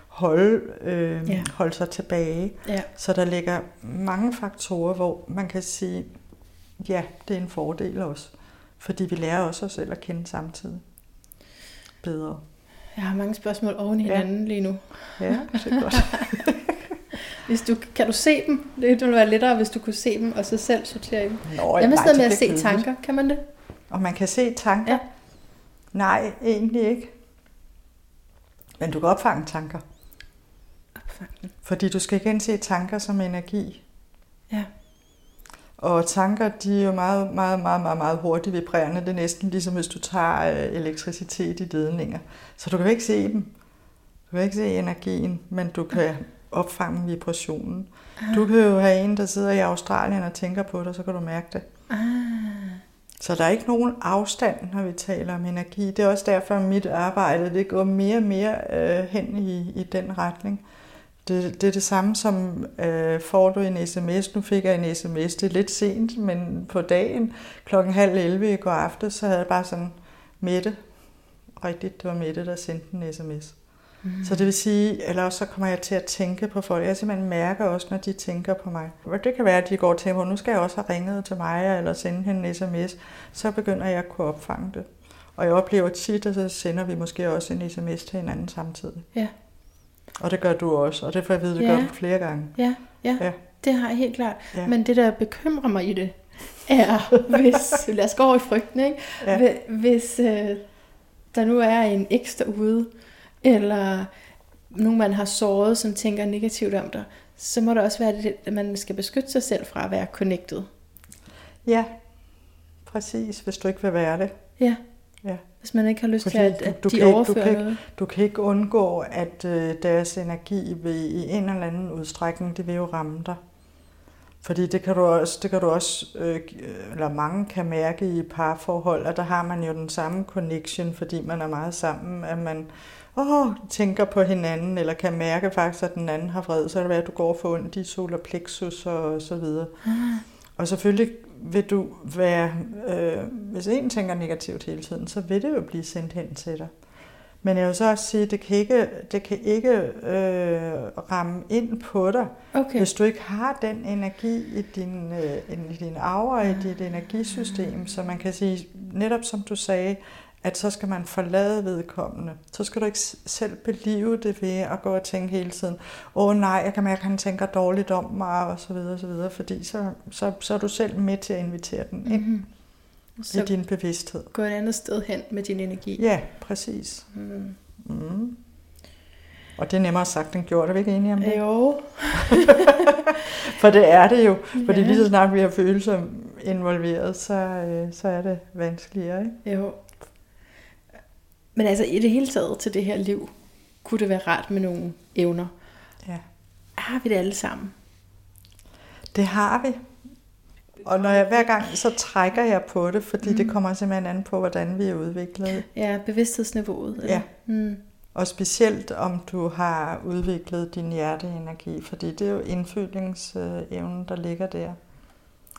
holde, øh, ja. holde sig tilbage. Ja. Så der ligger mange faktorer, hvor man kan sige, ja, det er en fordel også. Fordi vi lærer også os selv at kende samtidig bedre.
Jeg har mange spørgsmål oven i hinanden ja. lige nu.
Ja, det er godt.
Hvis du, kan du se dem? Det ville være lettere, hvis du kunne se dem, og så selv sortere dem. Nå, jeg med med at se kedeligt. tanker. Kan man det?
Og man kan se tanker? Ja. Nej, egentlig ikke. Men du kan opfange tanker. Opfange. Fordi du skal igen se tanker som energi. Ja. Og tanker, de er jo meget, meget, meget, meget, meget hurtigt vibrerende. Det er næsten ligesom, hvis du tager øh, elektricitet i ledninger. Så du kan ikke se dem. Du kan ikke se energien, men du kan opfange vibrationen. Ah. Du kan jo have en, der sidder i Australien og tænker på dig, så kan du mærke det. Ah. Så der er ikke nogen afstand, når vi taler om energi. Det er også derfor, at mit arbejde det går mere og mere øh, hen i, i den retning. Det, det er det samme som, øh, får du en sms, nu fik jeg en sms, det er lidt sent, men på dagen klokken halv 11 i går aftes, så havde jeg bare sådan, Mette, rigtigt, det var Mette, der sendte en sms. Mm. Så det vil sige, eller også så kommer jeg til at tænke på folk. Jeg simpelthen mærker også, når de tænker på mig. Det kan være, at de går til mig, nu skal jeg også have ringet til mig, eller sende hende en sms. Så begynder jeg at kunne opfange det. Og jeg oplever tit, at så sender vi måske også en sms til hinanden samtidig. Ja. Og det gør du også, og det får jeg at det ja. gør du flere gange.
Ja, ja, ja, det har jeg helt klart. Ja. Men det, der bekymrer mig i det, er, hvis, lad os gå over i frygten, ikke? Ja. hvis øh, der nu er en ekstra ude, eller nogen, man har såret, som tænker negativt om dig, så må det også være, det, at man skal beskytte sig selv fra at være connected.
Ja, præcis, hvis du ikke vil være det.
Ja. ja. Hvis man ikke har lyst Fordi til, at, at du, du de kan, overfører
du kan,
noget.
Du kan ikke undgå, at øh, deres energi vil, i en eller anden udstrækning, det vil jo ramme dig. Fordi det kan du også, det kan du også øh, eller mange kan mærke i parforhold, at der har man jo den samme connection, fordi man er meget sammen, at man åh, tænker på hinanden, eller kan mærke faktisk, at den anden har fred, så er det være, at du går for ondt i solar plexus og så videre. Ah. Og selvfølgelig vil du være, øh, hvis en tænker negativt hele tiden, så vil det jo blive sendt hen til dig. Men jeg vil så også sige, at det kan ikke, det kan ikke øh, ramme ind på dig, okay. hvis du ikke har den energi i din, øh, i din aura, i dit energisystem. Så man kan sige, netop som du sagde, at så skal man forlade vedkommende. Så skal du ikke selv believe det ved at gå og tænke hele tiden, åh oh, nej, jeg kan mærke, at han tænker dårligt om mig, og så videre, og så videre, fordi så, så, så er du selv med til at invitere den ind mm-hmm. så i din bevidsthed.
Gå et andet sted hen med din energi.
Ja, præcis. Mm. Mm. Og det er nemmere sagt end gjort, er vi ikke enige om det?
Jo.
For det er det jo. Fordi ja. lige så snart vi har følelser involveret, så, øh, så er det vanskeligere. Ikke?
Jo. Men altså i det hele taget til det her liv, kunne det være rart med nogle evner. Ja. Har vi det alle sammen?
Det har vi. Og når jeg hver gang, så trækker jeg på det, fordi mm. det kommer simpelthen an på, hvordan vi er udviklet.
Ja, bevidsthedsniveauet. Eller?
Ja. Mm. Og specielt om du har udviklet din hjerteenergi, fordi det er jo indfølingsevnen, der ligger der.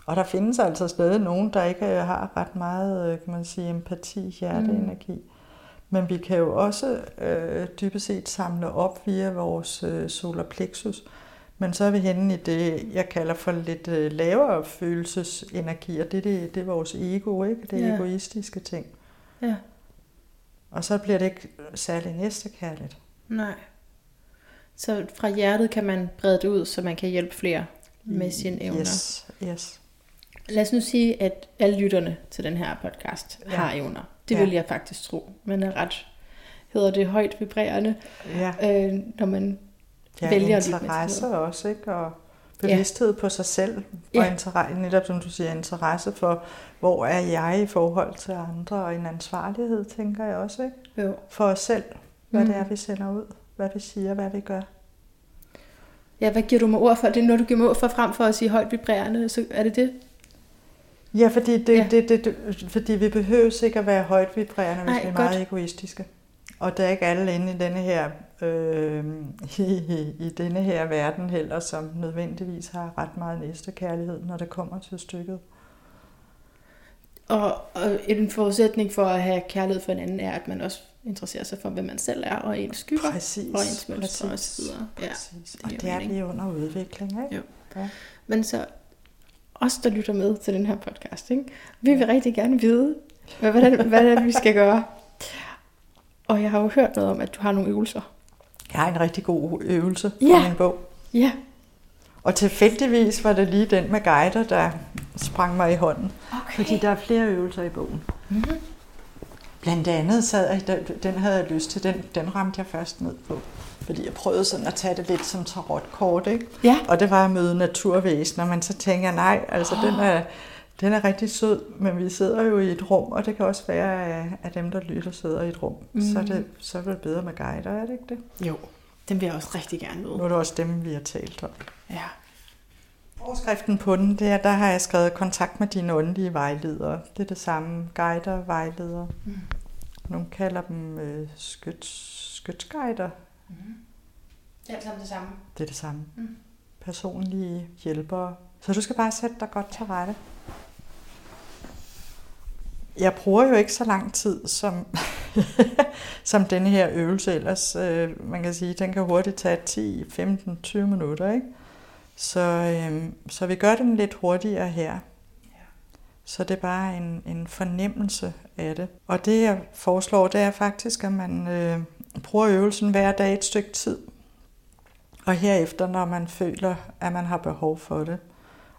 Og der findes altså stadig nogen, der ikke har ret meget, kan man sige, empati, hjerteenergi. Mm. Men vi kan jo også øh, dybest set samle op via vores øh, solar plexus. Men så er vi henne i det, jeg kalder for lidt øh, lavere følelsesenergi, og det, det, det er vores ego, ikke? Det er ja. egoistiske ting.
Ja.
Og så bliver det ikke særlig næstekærligt.
Nej. Så fra hjertet kan man brede det ud, så man kan hjælpe flere med sine evner.
Yes, yes.
Lad os nu sige, at alle lytterne til den her podcast ja. har evner. Det ja. vil jeg faktisk tro. Man er ret, hedder det, højt vibrerende,
ja.
øh, når man
ja,
vælger
interesse også, ikke? Og bevidsthed ja. på sig selv, og ja. interesse, netop som du siger, interesse for, hvor er jeg i forhold til andre, og en ansvarlighed, tænker jeg også, ikke?
Jo.
For os selv, hvad mm. det er, vi sender ud, hvad vi siger, hvad vi gør.
Ja, hvad giver du mig ord for? Det er når du giver mig ord for frem for at sige højt vibrerende, så er det det?
Ja, fordi, det, ja. Det, det, det, fordi vi behøver ikke at være højt vibrerende, hvis Ej, vi er meget godt. egoistiske. Og der er ikke alle inde i denne her, øh, i, i, i denne her verden heller, som nødvendigvis har ret meget næstekærlighed, når det kommer til stykket.
Og, og en forudsætning for at have kærlighed for en anden er, at man også interesserer sig for, hvem man selv er, og ens skygger,
præcis,
og ens mønstre osv.
Ja. Det og det er vi under udvikling, ikke?
Jo. Ja. Men så os, der lytter med til den her podcast, ikke? vi vil rigtig gerne vide, hvad, det er, vi skal gøre. Og jeg har jo hørt noget om, at du har nogle øvelser.
Jeg har en rigtig god øvelse
ja.
fra min bog.
Ja.
Og tilfældigvis var det lige den med guider, der sprang mig i hånden.
Okay.
Fordi der er flere øvelser i bogen. Mm-hmm. Blandt andet sad jeg, den havde jeg lyst til, den, den ramte jeg først ned på. Fordi jeg prøvede sådan at tage det lidt som tarotkort, ikke?
Ja.
Og det var at møde naturvæsener, men så tænker jeg, nej, altså oh. den er, den er rigtig sød, men vi sidder jo i et rum, og det kan også være, at dem, der lytter, sidder i et rum. Mm. Så, er det, så er det bedre med guider, er det ikke det?
Jo, dem vil jeg også rigtig gerne møde.
Nu er det også dem, vi har talt om.
Ja.
Overskriften på den, det er, der har jeg skrevet kontakt med dine åndelige vejledere. Det er det samme, guider, vejledere. Mm. Nogle kalder dem øh, skyt, skytsguider. Mm.
Det er alt sammen det samme.
Det er det samme. Mm. Personlige hjælpere. Så du skal bare sætte dig godt til rette. Jeg bruger jo ikke så lang tid som, som denne her øvelse ellers. Øh, man kan sige, den kan hurtigt tage 10, 15, 20 minutter. Ikke? Så, øh, så vi gør den lidt hurtigere her. Så det er bare en, en fornemmelse af det. Og det jeg foreslår, det er faktisk, at man øh, bruger øvelsen hver dag et stykke tid. Og herefter, når man føler, at man har behov for det.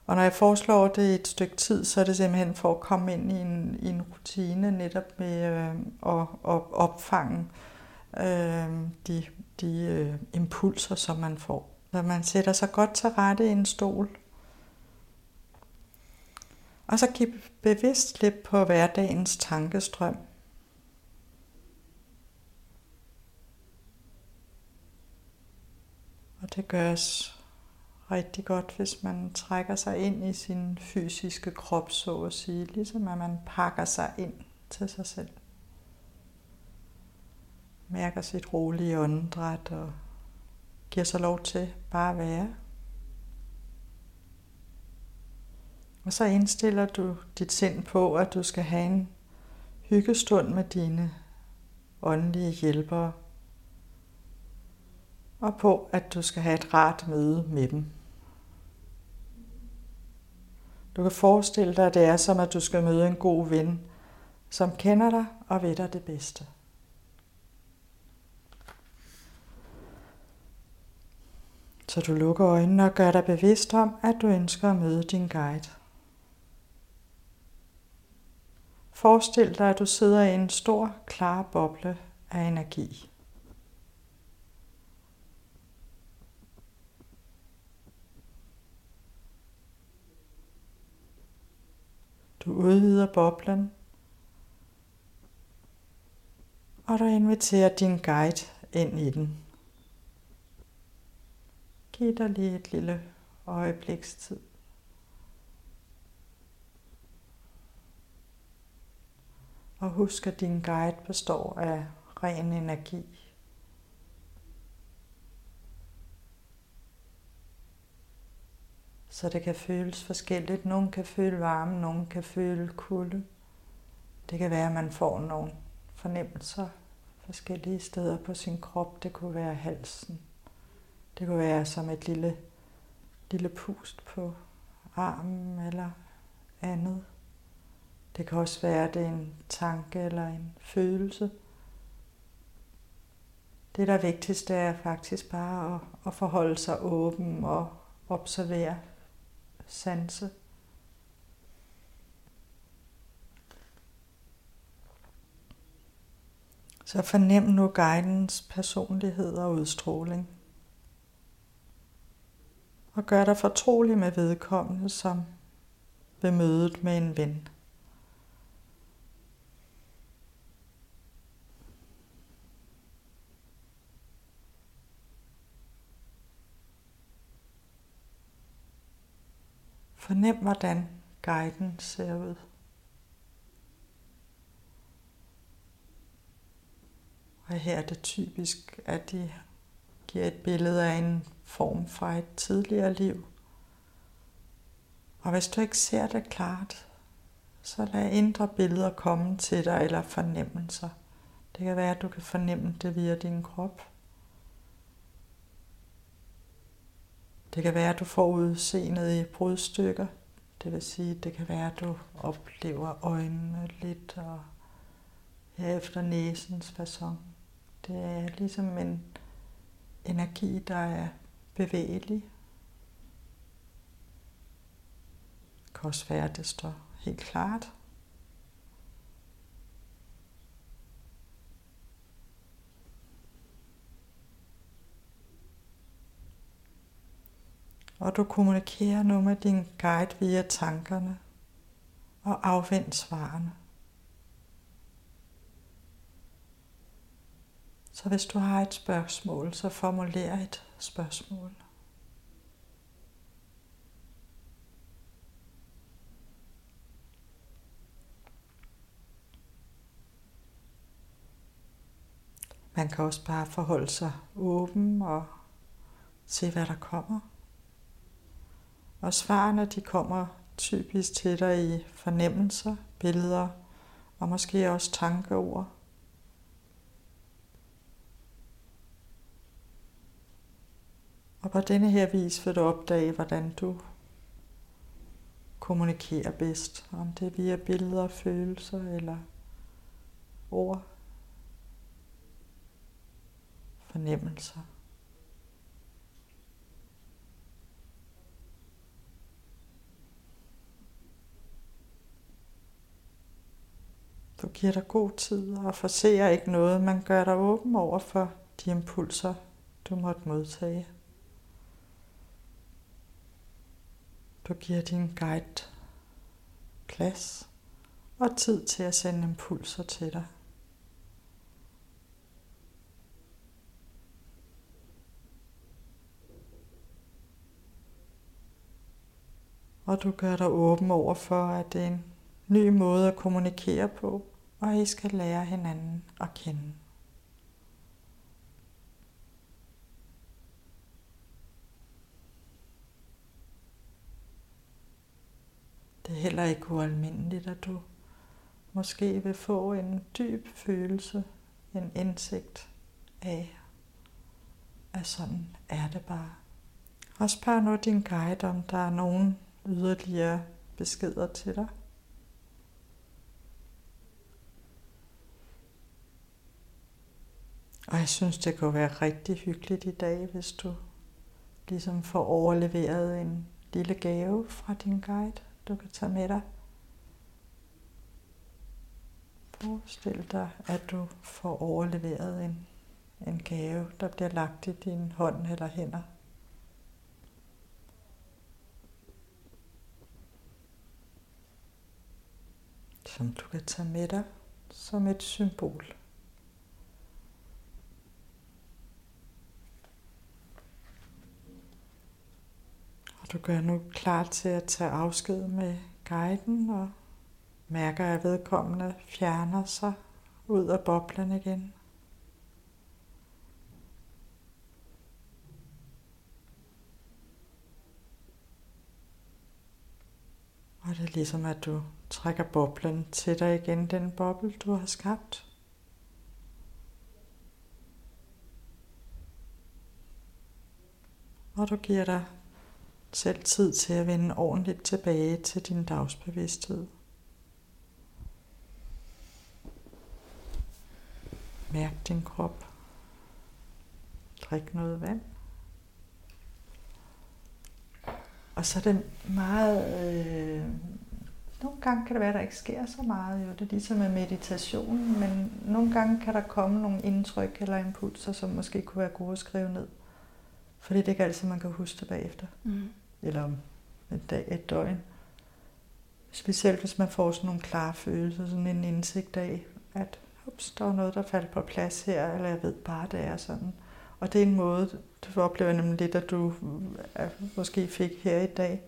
Og når jeg foreslår det et stykke tid, så er det simpelthen for at komme ind i en, i en rutine netop med øh, at, at opfange øh, de, de øh, impulser, som man får. Så man sætter sig godt til rette i en stol. Og så giv bevidst slip på hverdagens tankestrøm. Det gøres rigtig godt, hvis man trækker sig ind i sin fysiske krop, så at sige, ligesom at man pakker sig ind til sig selv. Mærker sit rolige åndedræt og giver sig lov til bare at være. Og så indstiller du dit sind på, at du skal have en hyggestund med dine åndelige hjælpere. Og på, at du skal have et rart møde med dem. Du kan forestille dig, at det er som, at du skal møde en god ven, som kender dig og ved dig det bedste. Så du lukker øjnene og gør dig bevidst om, at du ønsker at møde din guide. Forestil dig, at du sidder i en stor, klar boble af energi. Du udvider boblen, og du inviterer din guide ind i den. Giv dig lige et lille øjebliks tid. Og husk, at din guide består af ren energi, Så det kan føles forskelligt. Nogle kan føle varme, nogle kan føle kulde. Det kan være, at man får nogle fornemmelser forskellige steder på sin krop. Det kunne være halsen. Det kunne være som et lille, lille pust på armen eller andet. Det kan også være, at det er en tanke eller en følelse. Det, der er vigtigst, det er faktisk bare at, at forholde sig åben og observere sanse. Så fornem nu guidens personlighed og udstråling. Og gør dig fortrolig med vedkommende som ved mødet med en ven. Fornem, hvordan guiden ser ud. Og her er det typisk, at de giver et billede af en form fra et tidligere liv. Og hvis du ikke ser det klart, så lad indre billeder komme til dig eller fornemmelser. Det kan være, at du kan fornemme det via din krop. Det kan være, at du får udseendet i brudstykker. Det vil sige, det kan være, at du oplever øjnene lidt og ja, efter næsens façon. Det er ligesom en energi, der er bevægelig. Det kan også være, at det står helt klart. Og du kommunikerer nu med din guide via tankerne og afvend svarene. Så hvis du har et spørgsmål, så formuler et spørgsmål. Man kan også bare forholde sig åben og se, hvad der kommer. Og svarene de kommer typisk til dig i fornemmelser, billeder og måske også tankeord. Og på denne her vis vil du opdage, hvordan du kommunikerer bedst. Om det er via billeder, følelser eller ord, fornemmelser. Du giver dig god tid og forser ikke noget, man gør dig åben over for de impulser, du måtte modtage. Du giver din guide plads og tid til at sende impulser til dig. Og du gør dig åben over for, at det er en ny måde at kommunikere på, og I skal lære hinanden at kende. Det er heller ikke ualmindeligt, at du måske vil få en dyb følelse, en indsigt af, at sådan er det bare. Og spørg nu din guide, om der er nogen yderligere beskeder til dig. Og jeg synes, det kunne være rigtig hyggeligt i dag, hvis du ligesom får overleveret en lille gave fra din guide, du kan tage med dig. Forestil dig, at du får overleveret en, en gave, der bliver lagt i din hånd eller hænder. Som du kan tage med dig som et symbol. Du gør nu klar til at tage afsked med guiden og mærker, at vedkommende fjerner sig ud af boblen igen. Og det er ligesom, at du trækker boblen til dig igen, den boble, du har skabt. Og du giver dig selv tid til at vende ordentligt tilbage til din dagsbevidsthed. Mærk din krop. Drik noget vand. Og så den meget... Øh, nogle gange kan det være, at der ikke sker så meget. Jo. Det er ligesom med meditationen, men nogle gange kan der komme nogle indtryk eller impulser, som måske kunne være gode at skrive ned. Fordi det er ikke altid, man kan huske det bagefter. Mm. Eller om et, dag, et døgn. Specielt hvis man får sådan nogle klare følelser, sådan en indsigt af, at ups, der var noget, der faldt på plads her, eller jeg ved bare, det er sådan. Og det er en måde, du oplever nemlig lidt, at du måske fik her i dag.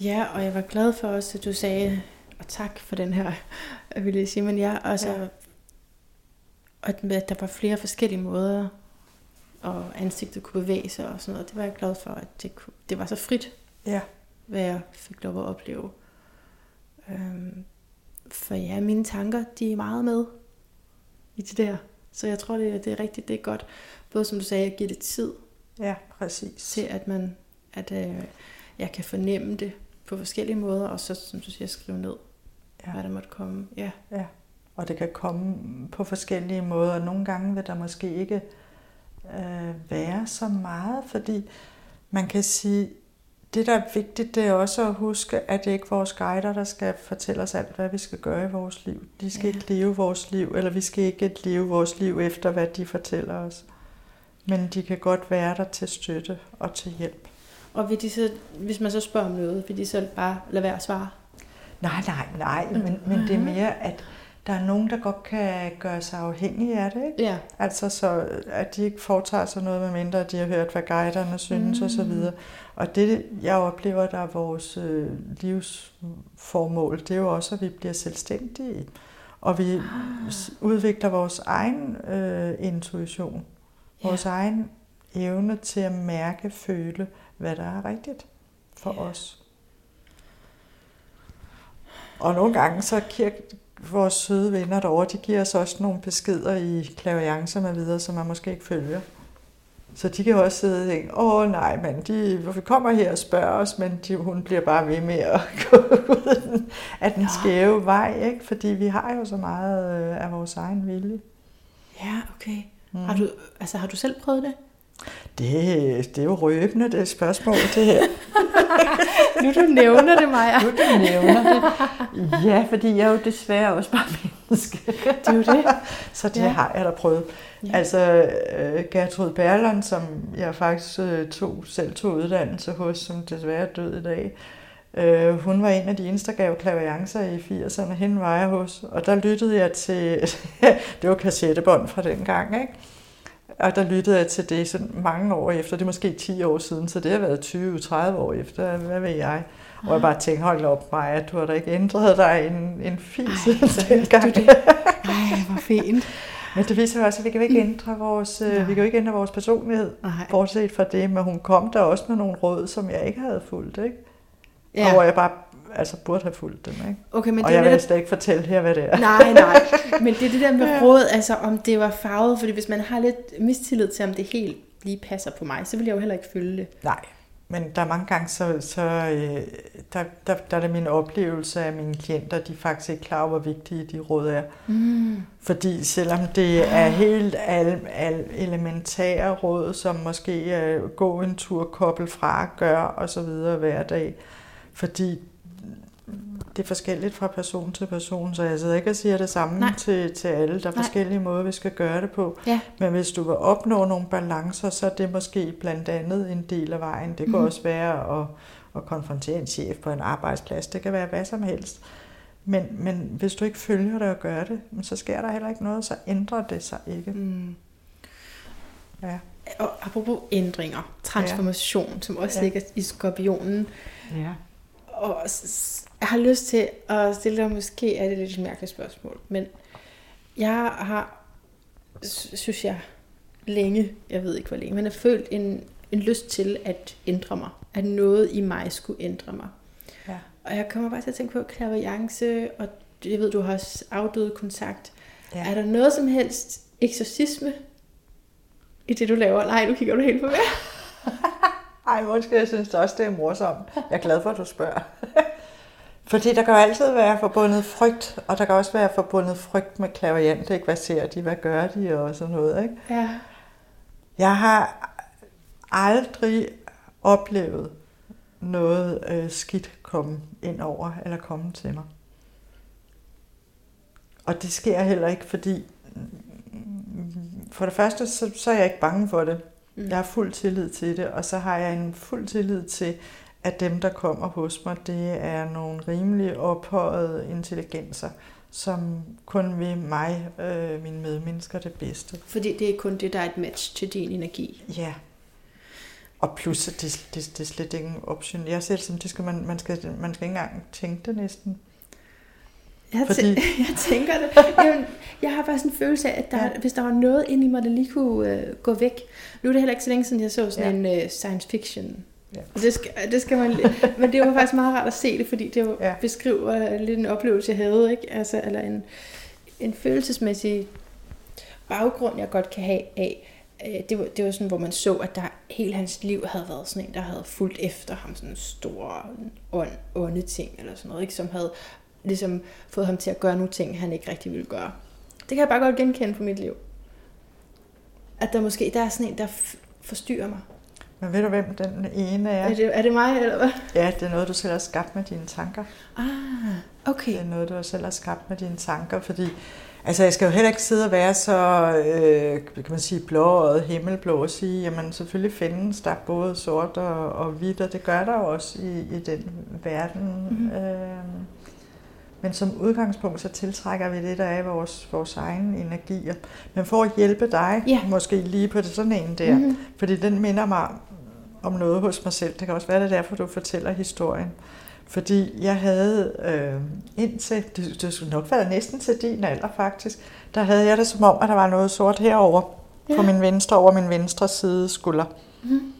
Ja, og jeg var glad for også, at du sagde, og tak for den her, jeg ville sige, men ja, altså, ja. at der var flere forskellige måder, og ansigtet kunne bevæge sig og sådan noget. Det var jeg glad for, at det, kunne, det var så frit,
ja.
hvad jeg fik lov at opleve. Øhm, for ja, mine tanker, de er meget med i det der. Så jeg tror, det, det er rigtigt, det er godt. Både som du sagde, at give det tid.
Ja, præcis.
Til at man, at øh, jeg kan fornemme det på forskellige måder, og så, som du siger, skrive ned, ja. hvad der måtte komme. Ja.
ja. Og det kan komme på forskellige måder. Nogle gange vil der måske ikke øh, være så meget, fordi man kan sige, det der er vigtigt, det er også at huske, at det ikke er vores guider, der skal fortælle os alt, hvad vi skal gøre i vores liv. De skal ja. ikke leve vores liv, eller vi skal ikke leve vores liv efter, hvad de fortæller os. Men de kan godt være der til støtte og til hjælp.
Og vil de så, hvis man så spørger om noget, vil de så bare lade være at svare?
Nej, nej, nej, men, men det er mere, at der er nogen, der godt kan gøre sig afhængige af det. Ikke?
Ja.
Altså så, at de ikke foretager sig noget, med mindre de har hørt, hvad guiderne synes mm. og så videre. Og det, jeg oplever, der er vores øh, livsformål, det er jo også, at vi bliver selvstændige. Og vi ah. udvikler vores egen øh, intuition. Vores ja. egen evne til at mærke, føle, hvad der er rigtigt for ja. os. Og nogle gange så vores søde venner derovre, de giver os også nogle beskeder i klaviancer med videre, som man måske ikke følger. Så de kan også sidde og tænke, åh nej, men de vi kommer her og spørger os, men de, hun bliver bare ved med at gå ud af den skæve vej, ikke? fordi vi har jo så meget øh, af vores egen vilje.
Ja, okay. Mm. Har, du, altså, har du selv prøvet det?
Det, det er jo røbende, det spørgsmål, det her.
nu du nævner det, Maja.
nu du nævner det. Ja, fordi jeg er jo desværre også bare menneske.
det er jo det.
Så det ja. har jeg da prøvet. Ja. Altså uh, Gertrud Berland, som jeg faktisk uh, tog, selv tog uddannelse hos, som desværre er død i dag, uh, hun var en af de eneste, der gav klaviancer i 80'erne. Hende var jeg hos, og der lyttede jeg til, det var kassettebånd fra den gang, ikke? Og der lyttede jeg til det sådan mange år efter, det er måske 10 år siden, så det har været 20-30 år efter, hvad ved jeg. Og jeg bare tænkte, hold op mig, at du har da ikke ændret dig en, en fis dengang.
det. Ej, hvor fint.
Men det viser jo også, at vi kan jo ikke ændre vores, Nej. Øh, vi kan jo ikke ændre vores personlighed, Nej. bortset fra det. Men hun kom der også med nogle råd, som jeg ikke havde fulgt, ikke? Ja. Og hvor jeg bare altså burde have fulgt dem. Ikke?
Okay, men
og
det
jeg vil slet ikke fortælle her, hvad det er.
Nej, nej. Men det er det der med råd, altså om det var farvet, fordi hvis man har lidt mistillid til, om det helt lige passer på mig, så vil jeg jo heller ikke følge det.
Nej, men der er mange gange, så, så øh, der, der, der er det min oplevelse af mine klienter, de er faktisk ikke klar over, hvor vigtige de råd er. Mm. Fordi selvom det er helt al, al elementære råd, som måske er gå en tur, koble fra, gør og så videre hver dag, fordi det er forskelligt fra person til person, så jeg sidder ikke og siger det samme til, til alle. Der er Nej. forskellige måder, vi skal gøre det på. Ja. Men hvis du vil opnå nogle balancer, så er det måske blandt andet en del af vejen. Det kan mm. også være at, at konfrontere en chef på en arbejdsplads. Det kan være hvad som helst. Men, men hvis du ikke følger det og gør det, så sker der heller ikke noget, så ændrer det sig ikke. Mm.
Ja. Og apropos ændringer, transformation, ja. som også ja. ligger i skorpionen. Ja. Og jeg har lyst til at stille dig, måske er det lidt et mærkeligt spørgsmål, men jeg har, synes jeg, længe, jeg ved ikke hvor længe, men har følt en, en lyst til at ændre mig. At noget i mig skulle ændre mig. Ja. Og jeg kommer bare til at tænke på klaviance, og jeg ved, du har også afdøde kontakt. Ja. Er der noget som helst eksorcisme i det, du laver? Nej, du kigger du helt på mig.
Ej, måske jeg synes også, det er morsomt. Jeg er glad for, at du spørger. Fordi der kan jo altid være forbundet frygt, og der kan også være forbundet frygt med klaviant, ikke? Hvad ser de, hvad gør de, og sådan noget, ikke?
Ja.
Jeg har aldrig oplevet noget øh, skidt komme ind over, eller komme til mig. Og det sker heller ikke, fordi for det første, så, så er jeg ikke bange for det. Mm. Jeg har fuld tillid til det, og så har jeg en fuld tillid til, at dem, der kommer hos mig, det er nogle rimelig ophøjede intelligenser, som kun vil mig, øh, mine medmennesker, det bedste.
Fordi det er kun det, der er et match til din energi.
Ja. Og plus, det, det, det er slet ikke en option. Jeg ser det som, det skal man, man, skal, man skal ikke engang tænke det næsten.
Jeg, Fordi... jeg tænker det. Jeg, jeg har sådan en følelse af, at der, ja. hvis der var noget inde i mig, der lige kunne øh, gå væk. Nu er det heller ikke så længe siden, jeg så sådan ja. en øh, science fiction. Ja. Det, skal, det skal man, men det var faktisk meget rart at se det, fordi det jo ja. beskriver lidt en oplevelse, jeg havde. Ikke? Altså, eller en, en følelsesmæssig baggrund, jeg godt kan have af, øh, det var, det var sådan, hvor man så, at der hele hans liv havde været sådan en, der havde fulgt efter ham, sådan en stor ond, onde ting, eller sådan noget, ikke? som havde ligesom fået ham til at gøre nogle ting, han ikke rigtig ville gøre. Det kan jeg bare godt genkende fra mit liv. At der måske der er sådan en, der forstyrrer mig.
Men ved du, hvem den ene er?
Er det, er det mig, eller hvad?
Ja, det er noget, du selv har skabt med dine tanker.
Ah, okay.
Det er noget, du selv har skabt med dine tanker, fordi Altså, jeg skal jo heller ikke sidde og være så, øh, kan man sige, blå og himmelblå og sige, jamen selvfølgelig findes der både sort og, og hvidt, og det gør der jo også i, i den verden. Mm-hmm. Øh, men som udgangspunkt, så tiltrækker vi det, der er vores, vores egen energier. Men for at hjælpe dig, ja. måske lige på det sådan en der, mm-hmm. fordi den minder mig om noget hos mig selv. Det kan også være, det er derfor, du fortæller historien. Fordi jeg havde øh, indtil, det, det skulle nok være næsten til din alder faktisk, der havde jeg det som om, at der var noget sort herover ja. på min venstre, over min venstre side skulder. Mm.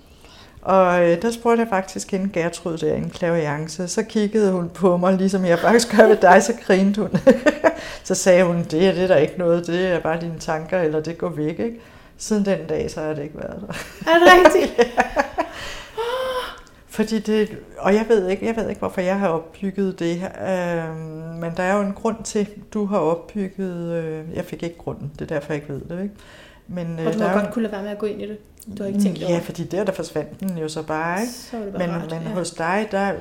Og øh, der spurgte jeg faktisk hende Gertrud der, en klaviance. Så kiggede hun på mig, ligesom jeg faktisk gør ved dig, så grinte hun. så sagde hun, det er det der ikke noget, det er bare dine tanker, eller det går væk. Ikke? Siden den dag, så har det ikke været der.
Er det rigtigt?
Fordi det, og jeg ved ikke, jeg ved ikke, hvorfor jeg har opbygget det. Øh, men der er jo en grund til, du har opbygget. Øh, jeg fik ikke grunden, det er derfor jeg ikke ved det. Ikke?
Men, øh, og du har godt kunne lade være med at gå ind i det. Du har ikke tænkt
Ja, fordi der, der forsvandt den jo så bare. Ikke?
Så det bare
men
rart,
men
ja.
hos dig, der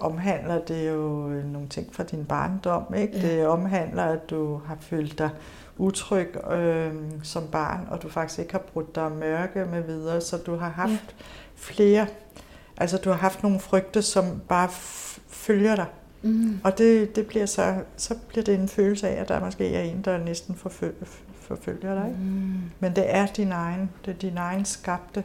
omhandler det jo nogle ting fra din barndom. Ikke? Ja. Det omhandler, at du har følt dig utryg øh, som barn, og du faktisk ikke har brudt dig mørke med videre, så du har haft ja. flere, altså du har haft nogle frygte, som bare følger dig. Mm. Og det, det bliver så, så bliver det en følelse af, at der måske er en, der næsten forfølger, forfølger dig. Mm. Men det er din egen, det er din egen skabte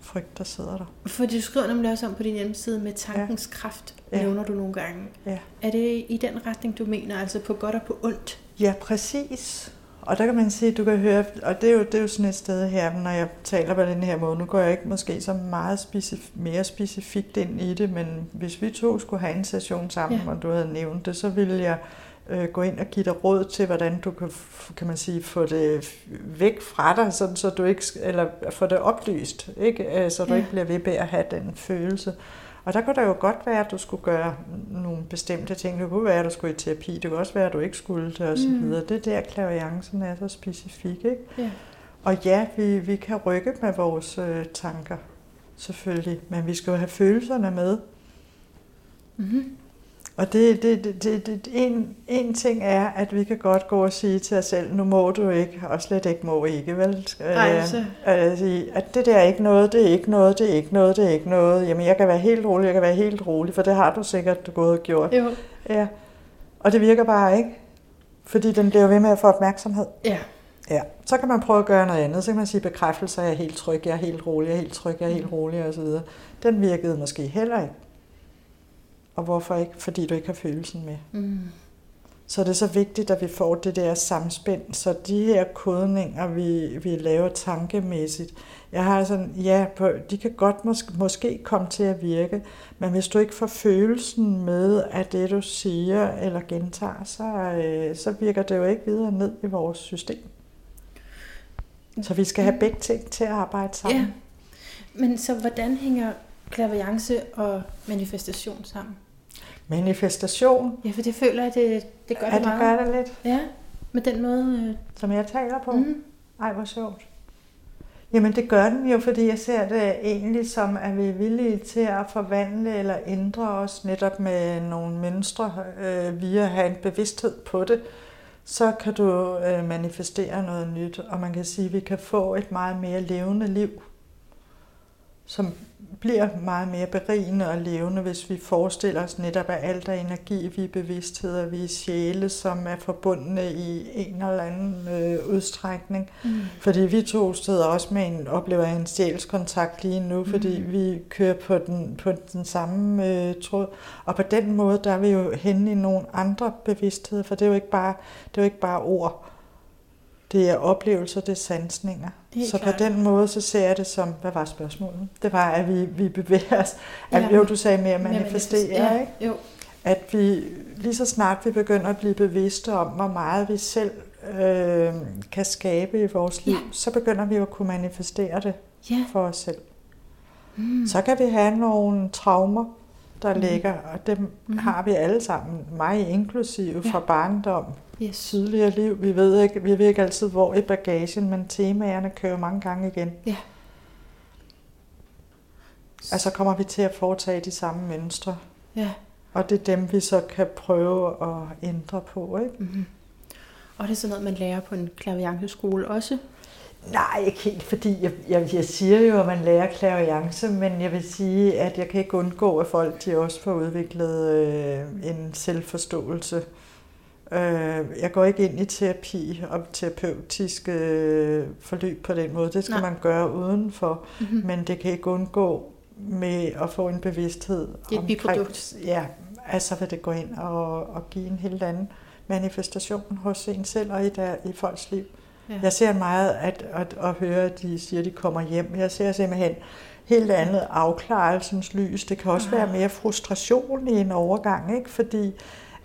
frygt, der sidder der.
For du skriver nemlig også om på din hjemmeside med tankens ja. kraft, nævner ja. du nogle gange.
Ja.
Er det i den retning, du mener, altså på godt og på ondt?
Ja, præcis. Og der kan man sige, du kan høre, og det er jo, det er jo sådan et sted her, når jeg taler på den her måde, nu går jeg ikke måske så meget specif- mere specifikt ind i det, men hvis vi to skulle have en session sammen, ja. og du havde nævnt det, så ville jeg øh, gå ind og give dig råd til, hvordan du kan, kan man sige, få det væk fra dig, sådan, så du ikke, eller få det oplyst, ikke? Øh, så du ja. ikke bliver ved med at have den følelse. Og der kunne det jo godt være, at du skulle gøre nogle bestemte ting. Det kunne være, at du skulle i terapi. Det kunne også være, at du ikke skulle det og så mm. Det der klaviancen er så specifik, ikke?
Ja.
Og ja, vi, vi kan rykke med vores øh, tanker, selvfølgelig. Men vi skal jo have følelserne med.
Mm-hmm.
Og det, det, det, det, det, en, en ting er, at vi kan godt gå og sige til os selv, nu må du ikke, og slet ikke må ikke, vel?
Altså.
At, at det der er ikke noget, det er ikke noget, det er ikke noget, det er ikke noget. Jamen, jeg kan være helt rolig, jeg kan være helt rolig, for det har du sikkert gået og gjort.
Jo.
Ja. Og det virker bare ikke, fordi den bliver ved med at få opmærksomhed.
Ja.
Ja, så kan man prøve at gøre noget andet. Så kan man sige bekræftelse, jeg er helt tryg, jeg er helt rolig, jeg er helt tryg, jeg er helt rolig osv. Den virkede måske heller ikke. Og hvorfor ikke? Fordi du ikke har følelsen med.
Mm.
så er det så vigtigt, at vi får det der samspænd. Så de her kodninger, vi, vi laver tankemæssigt, jeg har sådan, ja, på, de kan godt måske, måske komme til at virke, men hvis du ikke får følelsen med af det, du siger eller gentager, så, øh, så virker det jo ikke videre ned i vores system. Så vi skal have begge ting til at arbejde sammen.
Ja. Men så hvordan hænger klaviance og manifestation sammen?
Manifestation?
Ja, for det føler jeg, det, det gør
ja,
det
det
meget.
gør det lidt.
Ja, med den måde... Øh...
Som jeg taler på?
Mm.
Ej, hvor sjovt. Jamen det gør den jo, fordi jeg ser det egentlig som, at vi er villige til at forvandle eller ændre os netop med nogle mønstre øh, via at have en bevidsthed på det. Så kan du øh, manifestere noget nyt, og man kan sige, at vi kan få et meget mere levende liv, som bliver meget mere berigende og levende, hvis vi forestiller os netop, at alt er energi, vi er bevidsthed, og vi er sjæle, som er forbundne i en eller anden øh, udstrækning. Mm. Fordi vi to sidder også med en, oplever en sjælskontakt lige nu, fordi mm. vi kører på den, på den samme øh, tråd. Og på den måde, der er vi jo henne i nogle andre bevidstheder, for det er jo ikke bare, det er jo ikke bare ord. Det er oplevelser, det er sansninger. Helt så klart. på den måde, så ser jeg det som, hvad var spørgsmålet? Det var, at vi, vi bevæger os. At, ja, jo, du sagde mere manifestere, ja, ikke?
Jo.
At vi lige så snart vi begynder at blive bevidste om, hvor meget vi selv øh, kan skabe i vores liv, ja. så begynder vi at kunne manifestere det ja. for os selv. Mm. Så kan vi have nogle traumer, der mm. ligger, og dem mm. har vi alle sammen, mig inklusive, ja. fra barndom, yes. tidligere liv. Vi ved, ikke, vi ved ikke altid, hvor i bagagen, men temaerne kører mange gange igen. Ja. Altså kommer vi til at foretage de samme mønstre. Ja. Og det er dem, vi så kan prøve at ændre på. Ikke? Mm-hmm.
Og det er sådan noget, man lærer på en klavianceskole også?
Nej, ikke helt, fordi jeg, jeg, jeg siger jo, at man lærer klaviance, men jeg vil sige, at jeg kan ikke undgå, at folk de også får udviklet øh, en selvforståelse. Øh, jeg går ikke ind i terapi og terapeutisk øh, forløb på den måde. Det skal Nej. man gøre udenfor, mm-hmm. men det kan ikke undgå med at få en bevidsthed
det er omkring,
ja, altså hvad det går ind og, og give en helt anden manifestation hos en selv og i, der, i folks liv. Ja. Jeg ser meget at, at, at høre, at de siger, at de kommer hjem. Jeg ser simpelthen helt andet afklarelsens lys. Det kan også Aha. være mere frustration i en overgang, ikke? fordi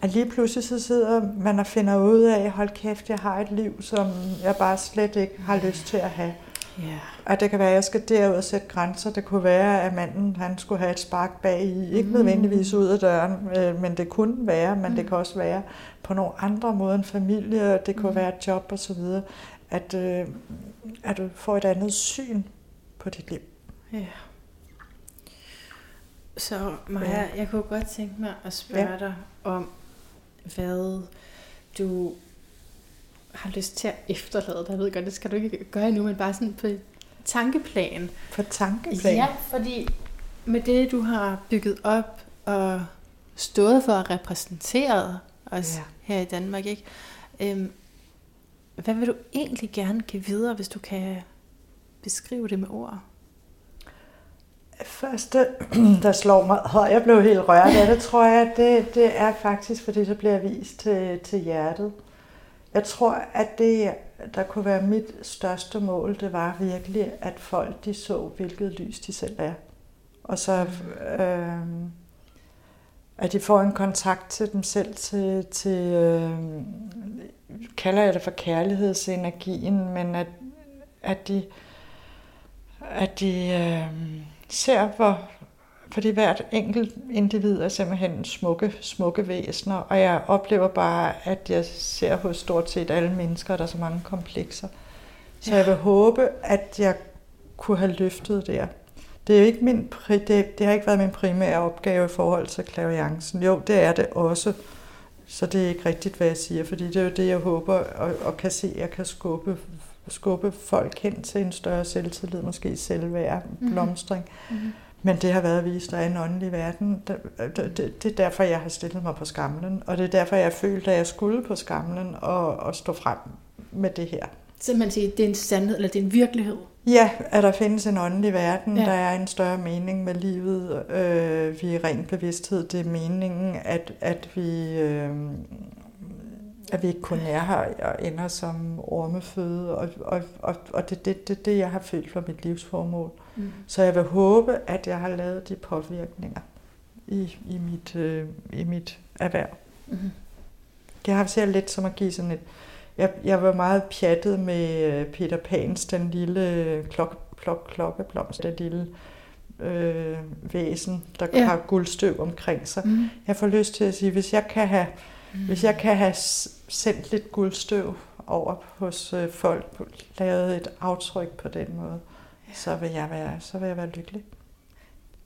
at lige pludselig så sidder man og finder ud af, hold kæft, jeg har et liv, som jeg bare slet ikke har lyst til at have. Yeah. Og det kan være, at jeg skal derud og sætte grænser. Det kunne være, at manden han skulle have et spark bag i. Ikke mm. nødvendigvis ud af døren, øh, men det kunne være, men mm. det kan også være på nogle andre måder end familie, det kunne mm. være et job osv., at, øh, at du får et andet syn på dit liv. Ja.
Så Maja, ja. jeg kunne godt tænke mig at spørge ja. dig om, hvad du har lyst til at efterlade dig. Jeg ved godt, det skal du ikke gøre endnu, men bare sådan på tankeplan.
På tankeplan?
Ja, fordi med det, du har bygget op og stået for at repræsentere os ja. her i Danmark, ikke? Øhm, hvad vil du egentlig gerne give videre, hvis du kan beskrive det med ord?
første, der slår mig, og jeg blev helt rørt af det, tror jeg, det, det er faktisk, fordi så bliver vist til, til hjertet. Jeg tror, at det, der kunne være mit største mål, det var virkelig, at folk de så, hvilket lys de selv er. Og så, øh, at de får en kontakt til dem selv, til, til øh, kalder jeg det for kærlighedsenergien, men at, at de, at de øh, ser, hvor, fordi hvert enkelt individ er simpelthen smukke, smukke væsener, og jeg oplever bare, at jeg ser hos stort set alle mennesker, der er så mange komplekser. Så ja. jeg vil håbe, at jeg kunne have løftet der. Det, er ikke min, det, det har ikke været min primære opgave i forhold til klaviancen. Jo, det er det også. Så det er ikke rigtigt, hvad jeg siger, fordi det er jo det, jeg håber og, og kan se, at jeg kan skubbe skubbe folk hen til en større selvtillid, måske selvværd, mhm. blomstring. Mm-hmm. Men det har været vist, der er en åndelig verden. Det, det, det er derfor, jeg har stillet mig på skamlen, og det er derfor, jeg følte, at jeg skulle på skamlen og, og stå frem med det her.
Så man siger, det er en sandhed, eller det er en virkelighed?
Ja, at der findes en åndelig verden, ja. der er en større mening med livet. Øh, vi er ren bevidsthed. Det er meningen, at, at vi... Øh, at vi ikke kun er her og ender som ormeføde, og, og, og, og det er det, det, det, jeg har følt for mit livsformål. Mm. Så jeg vil håbe, at jeg har lavet de påvirkninger i, i, mit, øh, i mit erhverv. Mm. Jeg har set lidt som at give sådan et... Jeg, jeg var meget pjattet med øh, Peter Pans, den lille klok, klok, klokkeblomst, den lille øh, væsen, der ja. har guldstøv omkring sig. Mm. Jeg får lyst til at sige, hvis jeg kan have, mm. hvis jeg kan have sendt lidt guldstøv over hos øh, folk, lavet et aftryk på den måde, ja. så, vil jeg være, så vil jeg være lykkelig.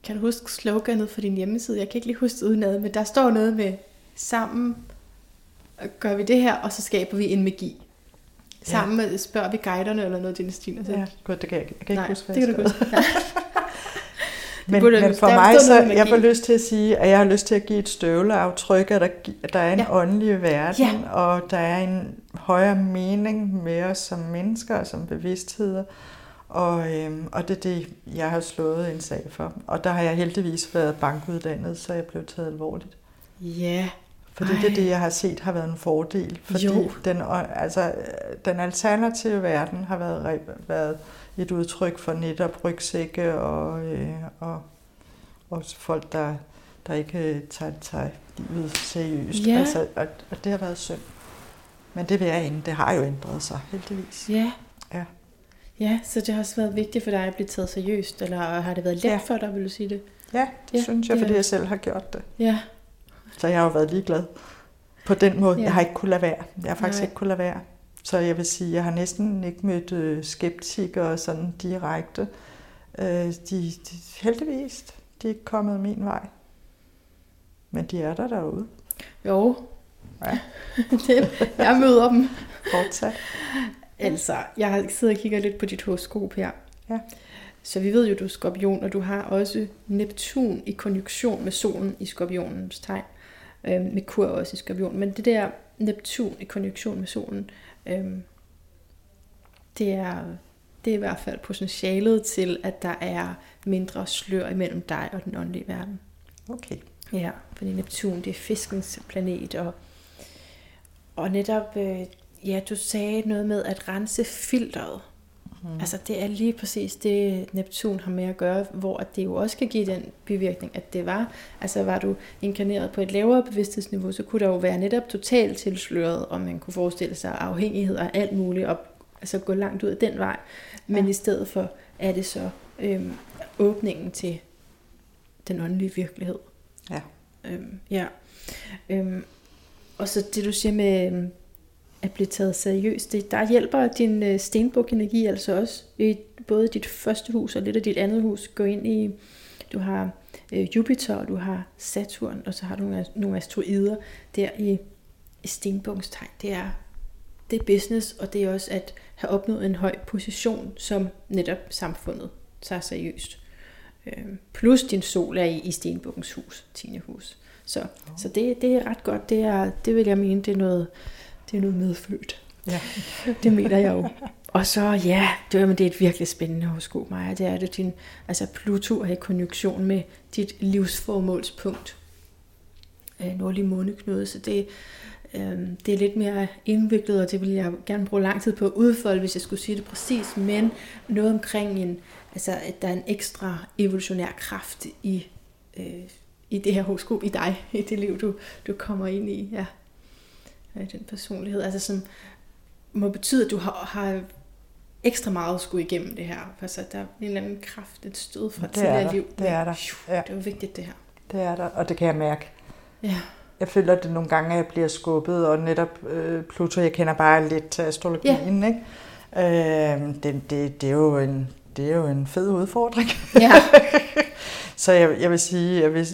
Kan du huske sloganet for din hjemmeside? Jeg kan ikke lige huske det udenad, men der står noget med, sammen gør vi det her, og så skaber vi en magi. Sammen ja. spørger vi guiderne eller noget den stil.
Ja, godt, det kan jeg, jeg kan
ikke
Nej, huske,
det kan du huske.
men, men for mig, så jeg får lyst til at sige, at jeg har lyst til at give et støvleaftryk, at der, der er en ja. åndelig verden, ja. og der er en højere mening med os som mennesker og som bevidstheder. Og, øhm, og det er det, jeg har slået en sag for. Og der har jeg heldigvis været bankuddannet, så jeg blev taget alvorligt.
Ja.
Fordi Ej. det er det, jeg har set har været en fordel. Fordi jo. Den, altså, den alternative verden har været, været et udtryk for netop rygsække og, øh, og, og folk, der, der ikke tager, tager livet seriøst. Ja. Altså, og, og det har været synd. Men det vil jeg ikke. Det har jo ændret sig, heldigvis.
Ja.
Ja.
Ja, så det har også været vigtigt for dig at blive taget seriøst, eller har det været let ja. for dig, vil du sige det?
Ja, det ja, synes jeg, fordi jeg selv har gjort det.
Ja.
Så jeg har jo været ligeglad på den måde. Ja. Jeg har ikke kunnet lade være. Jeg har faktisk Nej. ikke kunnet lade være. Så jeg vil sige, jeg har næsten ikke mødt øh, skeptikere sådan direkte. Øh, de, de, heldigvis, de er ikke kommet min vej. Men de er der derude.
Jo. Ja. det, jeg møder dem.
Fortsat.
Altså, jeg sidder og kigger lidt på dit horoskop her.
Ja.
Så vi ved jo, du er skorpion, og du har også Neptun i konjunktion med solen i skorpionens tegn. Øh, med kur også i skorpion. Men det der Neptun i konjunktion med solen, øh, det, er, det er i hvert fald potentialet til, at der er mindre slør imellem dig og den åndelige verden.
Okay.
Ja, fordi Neptun, det er fiskens planet, og, og netop, øh, ja, du sagde noget med at rense filteret. Mm. Altså det er lige præcis det, Neptun har med at gøre, hvor det jo også kan give den bivirkning, at det var, altså var du inkarneret på et lavere bevidsthedsniveau, så kunne der jo være netop totalt tilsløret, og man kunne forestille sig afhængighed og alt muligt, og altså gå langt ud af den vej. Men ja. i stedet for er det så øhm, åbningen til den åndelige virkelighed.
Ja.
Øhm, ja. Øhm, og så det du siger med øhm, at blive taget seriøst. Det, der hjælper din øh, stenbuk-energi altså også. I både dit første hus og lidt af dit andet hus gå ind i, du har øh, Jupiter, og du har Saturn, og så har du nogle, nogle asteroider der i, i stenbukkens tegn. Det er, det er business, og det er også at have opnået en høj position, som netop samfundet tager seriøst. Øh, plus din sol er i, i stenbukkens hus, 10. hus. Så, oh. så det, det er ret godt. Det, er, det vil jeg mene, det er noget, det er noget medfødt.
Ja.
det mener jeg jo. Og så, ja, det, jamen, det er et virkelig spændende horoskop, Maja. Det er det din, altså Pluto er i konjunktion med dit livsformålspunkt. Øh, nordlig måneknude, så det, øh, det er lidt mere indviklet, og det vil jeg gerne bruge lang tid på at udfolde, hvis jeg skulle sige det præcis, men noget omkring en, altså, at der er en ekstra evolutionær kraft i, øh, i det her horoskop, i dig, i det liv, du, du kommer ind i. Ja øh, den personlighed, altså som må betyde, at du har, har ekstra meget at skulle igennem det her. Altså, der er en eller anden kraft, et stød fra tidligere liv.
Det er der.
Ja. Det er vigtigt, det her.
Det er der, og det kan jeg mærke.
Ja.
Jeg føler, at det nogle gange, at jeg bliver skubbet, og netop øh, Pluto, jeg kender bare lidt til astrologien, ja. ikke? Øh, det, det, det, er jo en, det er jo en fed udfordring.
Ja.
Så jeg, jeg vil sige, jeg, vil,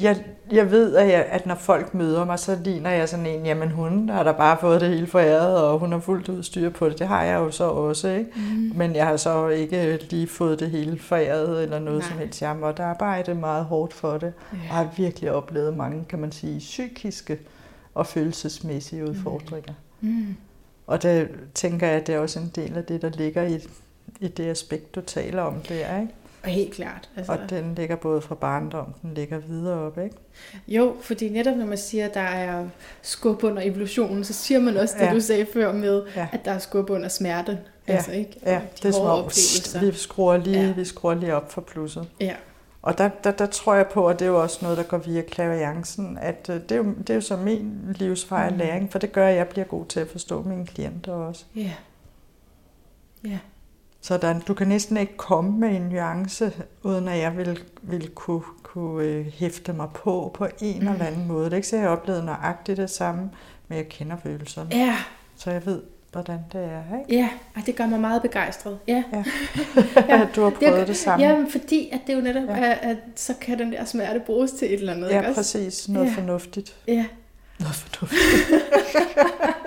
jeg, jeg ved, at, jeg, at når folk møder mig, så ligner jeg sådan en, jamen hun har da bare fået det hele foræret, og hun har fuldt ud styr på det. Det har jeg jo så også, ikke? Mm. Men jeg har så ikke lige fået det hele foræret eller noget Nej. som helst. Jeg har måttet arbejde meget hårdt for det, ja. og har virkelig oplevet mange, kan man sige, psykiske og følelsesmæssige udfordringer. Mm. Mm. Og det tænker jeg, at det er også en del af det, der ligger i, i det aspekt, du taler om der, ikke?
Og helt klart.
Altså. Og den ligger både fra barndom, den ligger videre op, ikke?
Jo, fordi netop når man siger, at der er skub under evolutionen, så siger man også det, ja. du sagde før med, ja. at der er skub under smerten.
Ja, altså, ikke? ja. De det er som om, vi skruer, lige, ja. vi skruer lige op for plusset.
Ja.
Og der, der, der tror jeg på, at det er jo også noget, der går via klaviancen, at øh, det er jo, det er jo så min livsvej mm. læring, for det gør, at jeg bliver god til at forstå mine klienter også.
Ja. Ja.
Så der, du kan næsten ikke komme med en nuance, uden at jeg vil, vil kunne, kunne øh, hæfte mig på på en mm. eller anden måde. Det er ikke så, jeg har oplevet nøjagtigt det samme, men jeg kender følelserne.
Ja.
Så jeg ved, hvordan det er, ikke?
Ja, og det gør mig meget begejstret. Ja.
ja. ja. du har prøvet det, det samme.
Ja, fordi at det jo netop ja. er, at så kan den der smerte bruges til et eller andet.
Ja,
ikke
præcis. Noget ja. fornuftigt.
Ja.
Noget fornuftigt.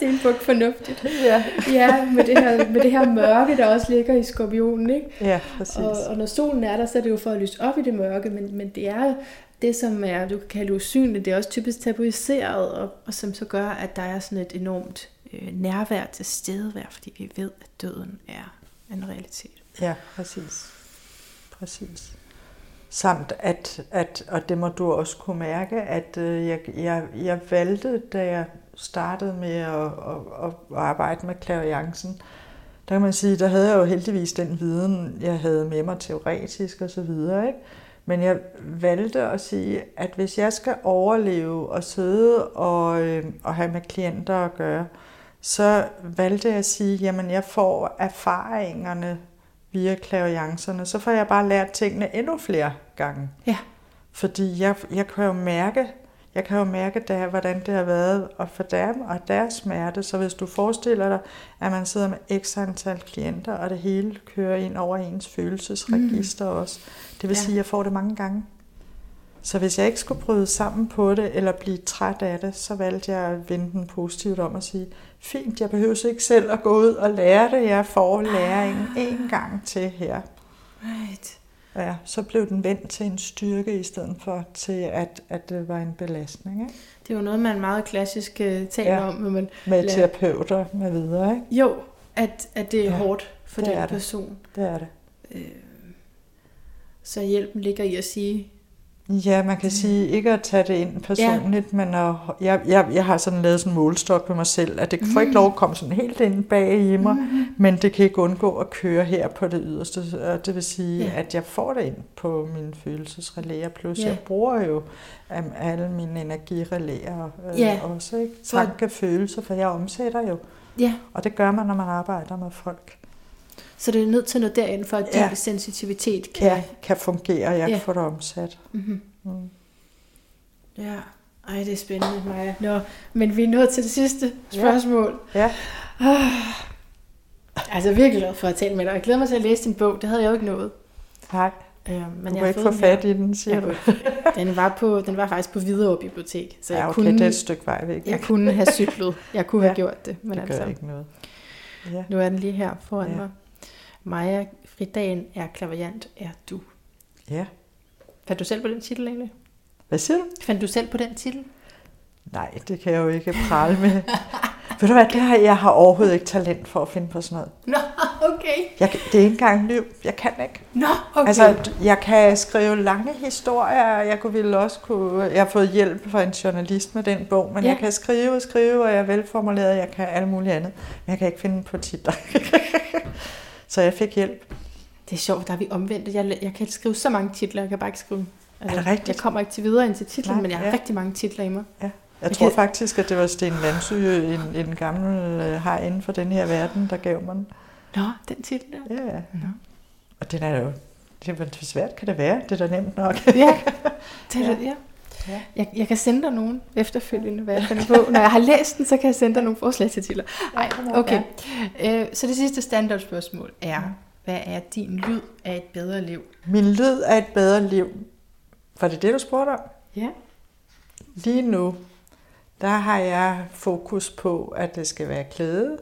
Stenbuk fornuftigt.
Ja.
ja, med det, her, med det her mørke, der også ligger i skorpionen. Ikke?
Ja, præcis.
Og, og når solen er der, så er det jo for at lyse op i det mørke, men, men det er det, som er, du kan kalde usynligt, det er også typisk tabuiseret, og, og som så gør, at der er sådan et enormt øh, nærvær til stedevær, fordi vi ved, at døden er en realitet.
Ja, præcis. Præcis. Samt at, at, og det må du også kunne mærke, at øh, jeg, jeg, jeg valgte, da jeg startede med at, at, at arbejde med klaviancen, der kan man sige, der havde jeg jo heldigvis den viden, jeg havde med mig teoretisk og så videre, ikke? Men jeg valgte at sige, at hvis jeg skal overleve og sidde og, øh, og have med klienter at gøre, så valgte jeg at sige, jamen jeg får erfaringerne via klaviancerne, så får jeg bare lært tingene endnu flere gange.
Ja.
Fordi jeg, jeg kan jo mærke, jeg kan jo mærke, der, hvordan det har været og for dem og deres smerte. Så hvis du forestiller dig, at man sidder med x antal klienter, og det hele kører ind over ens følelsesregister mm. også. Det vil ja. sige, at jeg får det mange gange. Så hvis jeg ikke skulle bryde sammen på det, eller blive træt af det, så valgte jeg at vende den positivt om og sige, fint, jeg behøver ikke selv at gå ud og lære det, jeg får læringen en gang til her.
Right.
Ja, så blev den vendt til en styrke i stedet for til, at, at det var en belastning. Ikke?
Det er jo noget, man meget klassisk uh, taler ja, om. Når man
med lader... terapeuter med videre. Ikke?
Jo, at, at det er ja, hårdt for den person.
Det er det.
Øh, så hjælpen ligger i at sige,
Ja, man kan sige ikke at tage det ind personligt, ja. men at, jeg, jeg, jeg har sådan lavet sådan en målstok på mig selv, at det får ikke lov at komme sådan helt ind bag i mig, mm. men det kan ikke undgå at køre her på det yderste. Og det vil sige, ja. at jeg får det ind på mine følelsesrelæer, plus ja. jeg bruger jo um, alle mine energirelæer øh, ja. også. Ikke? Tanke, følelser, for jeg omsætter jo.
Ja.
Og det gør man, når man arbejder med folk.
Så det er nødt til noget derind, for at ja. din sensitivitet kan...
Ja, kan fungere, jeg ja. kan få det omsat.
Mm-hmm. Mm. Ja, ej, det er spændende, Maja. Nå, men vi er nået til det sidste spørgsmål.
Ja.
Ah. Altså virkelig glad for at tale med dig. Jeg glæder mig til at læse din bog. Det havde jeg jo ikke nået.
Nej.
Øh,
men du jeg ikke få fat i den, siger du.
den, var på, den var faktisk på Hvidovre Bibliotek.
Så jeg ja, okay, kunne, det er et stykke vej væk.
Jeg kunne have cyklet. Jeg kunne ja, have gjort det.
Men det gør altså, ikke noget.
Ja. Nu er den lige her foran ja. mig. Maja Fridagen er klaverjant, er du.
Ja.
Fandt du selv på den titel egentlig?
Hvad siger du?
Fandt du selv på den titel?
Nej, det kan jeg jo ikke prale med. Ved du hvad, det har, jeg har overhovedet ikke talent for at finde på sådan noget.
Nå, okay.
Jeg, det er ikke engang liv. Jeg kan ikke.
Nå, okay.
Altså, jeg kan skrive lange historier. Jeg kunne ville også kunne... Jeg har fået hjælp fra en journalist med den bog, men ja. jeg kan skrive og skrive, og jeg er velformuleret. Jeg kan alt muligt andet. Men jeg kan ikke finde på titler. Så jeg fik hjælp.
Det er sjovt, der er vi omvendt. Jeg, jeg kan skrive så mange titler, jeg kan bare ikke skrive.
Altså, er det rigtigt?
Jeg kommer ikke til videre ind til titlen, Nej, men jeg har ja. rigtig mange titler i mig.
Ja. Jeg, tror faktisk, at det var Sten Landsø, en, en gammel øh, har inden for den her verden, der gav mig den.
Nå, den titel der.
Ja. Nå. Og den er jo, det er, hvor svært kan det være? Det er da nemt nok.
ja, det er ja. Ja. Ja. Jeg, jeg kan sende dig nogen efterfølgende, hvad jeg finder på. Når jeg har læst den, så kan jeg sende dig nogle forslag til titler. Nej, okay. Øh, så det sidste standardspørgsmål er, hvad er din lyd af et bedre liv?
Min lyd af et bedre liv. Var det det, du spurgte om?
Ja.
Lige nu, der har jeg fokus på, at det skal være klæde.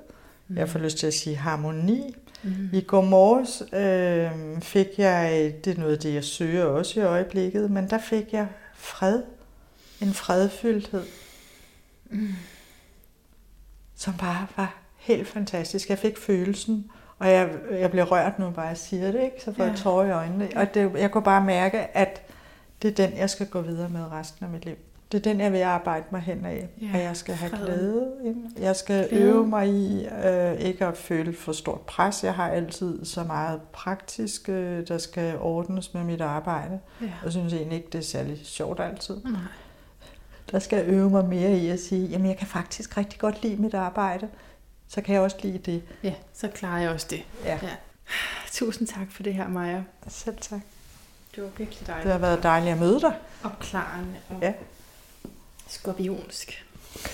Mm. Jeg får lyst til at sige harmoni. Mm. I går morges øh, fik jeg, det er noget af det, jeg søger også i øjeblikket, men der fik jeg fred. En fredfyldthed. Mm. Som bare var helt fantastisk. Jeg fik følelsen, Og jeg, jeg bliver rørt nu bare, jeg siger det, ikke? så får ja. jeg tårer i øjnene. Og det, jeg kunne bare mærke, at det er den, jeg skal gå videre med resten af mit liv. Det er den, jeg vil arbejde mig hen af. Ja, at jeg skal have glæde. Jeg skal glæde. øve mig i øh, ikke at føle for stort pres. Jeg har altid så meget praktisk, øh, der skal ordnes med mit arbejde. Ja. Jeg synes egentlig ikke, det er særlig sjovt altid. Nej. Der skal jeg øve mig mere i at sige, jamen jeg kan faktisk rigtig godt lide mit arbejde. Så kan jeg også lide det.
Ja, så klarer jeg også det. Ja. ja. Tusind tak for det her, Maja.
Selv tak.
Det var virkelig dejligt.
Det har været dejligt at møde dig.
Opklarende og ja. Skorpionsk.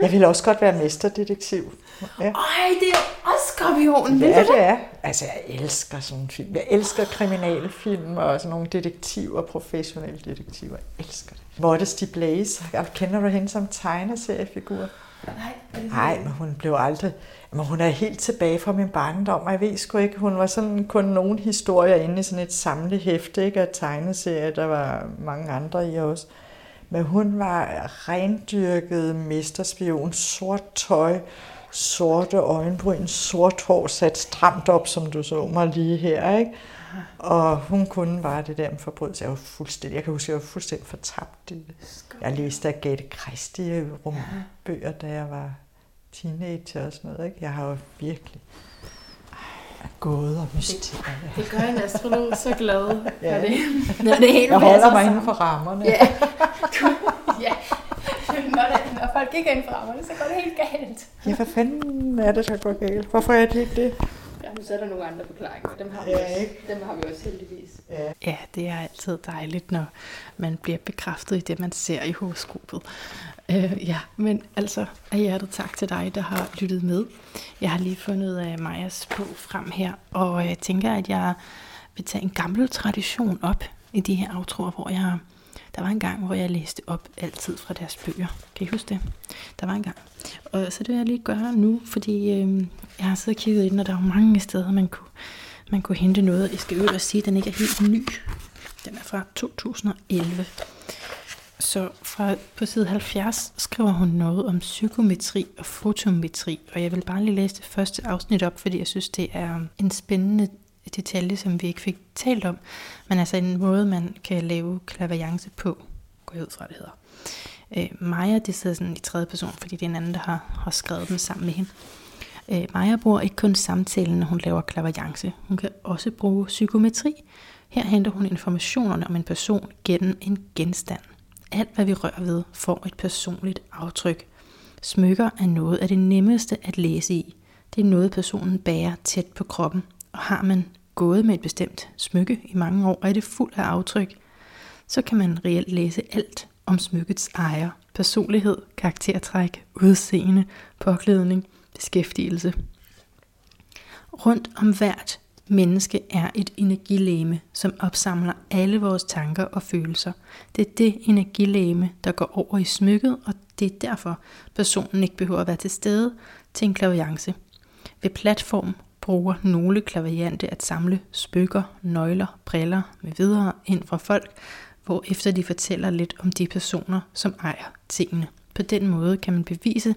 jeg vil også godt være mesterdetektiv.
Ja. Ej, det er også skorpionen.
Ja, det er. Altså, jeg elsker sådan en film. Jeg elsker kriminalfilm og sådan nogle detektiver, professionelle detektiver. Jeg elsker det. Modesty Blaze. Kender du hende som tegneseriefigur? Nej. Nej, men hun blev aldrig... Men hun er helt tilbage fra min barndom, og jeg ved sgu ikke, hun var sådan kun nogle historier inde i sådan et samlehæfte ikke, af tegneserier, der var mange andre i også. Men hun var rendyrket mesterspion, sort tøj, sorte øjenbryn, sort hår sat stramt op, som du så mig lige her, ikke? Og hun kunne bare det der med forbrydelse. Jeg var fuldstændig, jeg kan huske, jeg var fuldstændig fortabt i det. Jeg læste Agathe Christie bøger, da jeg var teenager og sådan noget. Ikke? Jeg har jo virkelig gået og mysterier.
Det, det gør en astrolog så glad
ja.
det.
Når det hele jeg holder mig inden for rammerne.
Ja. Ja. Når, det, når folk ikke er inden for rammerne, så går det helt galt.
Ja, hvad fanden er det, der går galt? Hvorfor er det ikke det?
Så er der nogle andre forklaringer. Dem har vi, ja, også, ikke? dem har vi også heldigvis. Ja. ja, det er altid dejligt, når man bliver bekræftet i det, man ser i horoskopet. Uh, ja, men altså af hjertet tak til dig, der har lyttet med. Jeg har lige fundet uh, Majas bog frem her, og jeg tænker, at jeg vil tage en gammel tradition op i de her aftroer, hvor jeg der var en gang, hvor jeg læste op altid fra deres bøger. Kan I huske det? Der var en gang. Og så det vil jeg lige gøre nu, fordi øh, jeg har siddet og kigget ind, og der er mange steder, man kunne, man kunne hente noget. Jeg skal øvrigt sige, at den ikke er helt ny. Den er fra 2011. Så fra, på side 70 skriver hun noget om psykometri og fotometri, og jeg vil bare lige læse det første afsnit op, fordi jeg synes, det er en spændende detalje, som vi ikke fik talt om, men altså en måde, man kan lave klaverjance på, går jeg ud fra, det hedder. Øh, Maja, det sidder sådan i tredje person, fordi det er en anden, der har, har skrevet den sammen med hende. Øh, Maja bruger ikke kun samtalen, når hun laver klaverjance. Hun kan også bruge psykometri. Her henter hun informationerne om en person gennem en genstand. Alt, hvad vi rører ved, får et personligt aftryk. Smykker er noget af det nemmeste at læse i. Det er noget, personen bærer tæt på kroppen, har man gået med et bestemt smykke i mange år, og er det fuld af aftryk, så kan man reelt læse alt om smykkets ejer, personlighed, karaktertræk, udseende, påklædning, beskæftigelse. Rundt om hvert menneske er et energilæme, som opsamler alle vores tanker og følelser. Det er det energilæme, der går over i smykket, og det er derfor, personen ikke behøver at være til stede til en klaviance. Ved platform bruger nogle klaviante at samle spykker, nøgler, briller med videre ind fra folk, hvor efter de fortæller lidt om de personer, som ejer tingene. På den måde kan man bevise,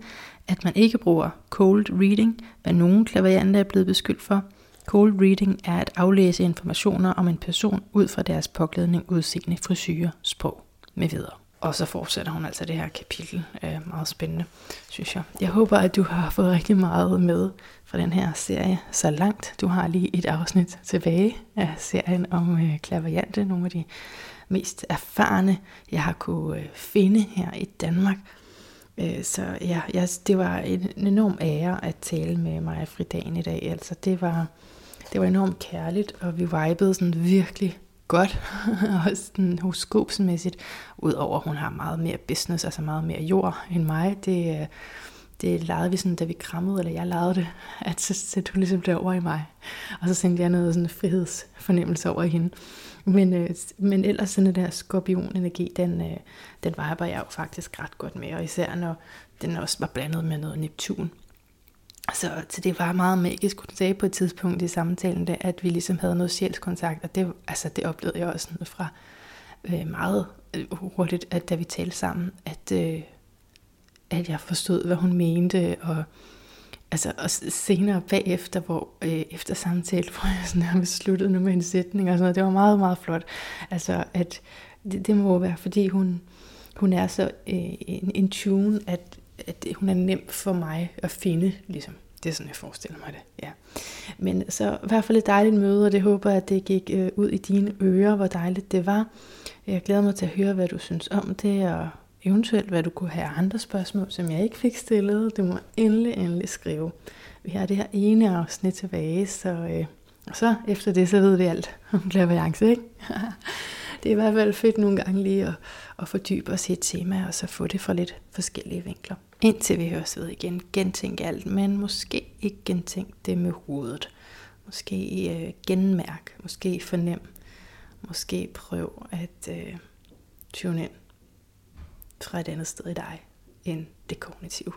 at man ikke bruger cold reading, hvad nogle klaverianter er blevet beskyldt for. Cold reading er at aflæse informationer om en person ud fra deres påklædning, udseende, frisyrer, sprog med videre. Og så fortsætter hun altså det her kapitel. Øh, meget spændende, synes jeg. Jeg håber, at du har fået rigtig meget med fra den her serie så langt. Du har lige et afsnit tilbage af serien om øh, klaverjante. Nogle af de mest erfarne, jeg har kunne øh, finde her i Danmark. Øh, så ja, jeg, det var en, en enorm ære at tale med Maja Fridagen i dag. Altså, det var, det var enormt kærligt, og vi vibede sådan virkelig godt, også den horoskopsmæssigt, udover at hun har meget mere business, altså meget mere jord end mig. Det, øh, det legede vi sådan, da vi krammede, eller jeg legede det, at så sætte hun ligesom over i mig. Og så sendte jeg noget sådan frihedsfornemmelse over i hende. Men, øh, men ellers sådan der skorpionenergi, den, øh, den viber jeg jo faktisk ret godt med, og især når den også var blandet med noget Neptun. Så, så det var meget magisk, hun sagde på et tidspunkt i samtalen, det, at vi ligesom havde noget sjælskontakt, og det, altså, det oplevede jeg også fra øh, meget øh, hurtigt, at da vi talte sammen, at, øh, at jeg forstod, hvad hun mente, og altså og senere bagefter, hvor øh, efter samtalen, hvor jeg sådan nærmest sluttede nu med en sætning og sådan noget, det var meget, meget flot. Altså, at det, det må være, fordi hun, hun er så øh, en, en tune, at, at hun er nem for mig at finde, ligesom. Det er sådan, jeg forestiller mig det, ja. Men så i hvert fald et dejligt møde, og det håber jeg, at det gik øh, ud i dine ører, hvor dejligt det var. Jeg glæder mig til at høre, hvad du synes om det, og eventuelt hvad du kunne have andre spørgsmål, som jeg ikke fik stillet. Du må endelig, endelig skrive. Vi har det her ene afsnit tilbage, så, øh, og så efter det, så ved vi alt om klaverance, ikke? det er i hvert fald fedt nogle gange lige at, at fordybe os i et tema, og så få det fra lidt forskellige vinkler. Indtil vi høres ved igen, gentænk alt, men måske ikke gentænk det med hovedet. Måske øh, genmærk, måske fornem, måske prøv at øh, tune ind fra et andet sted i dig end det kognitive.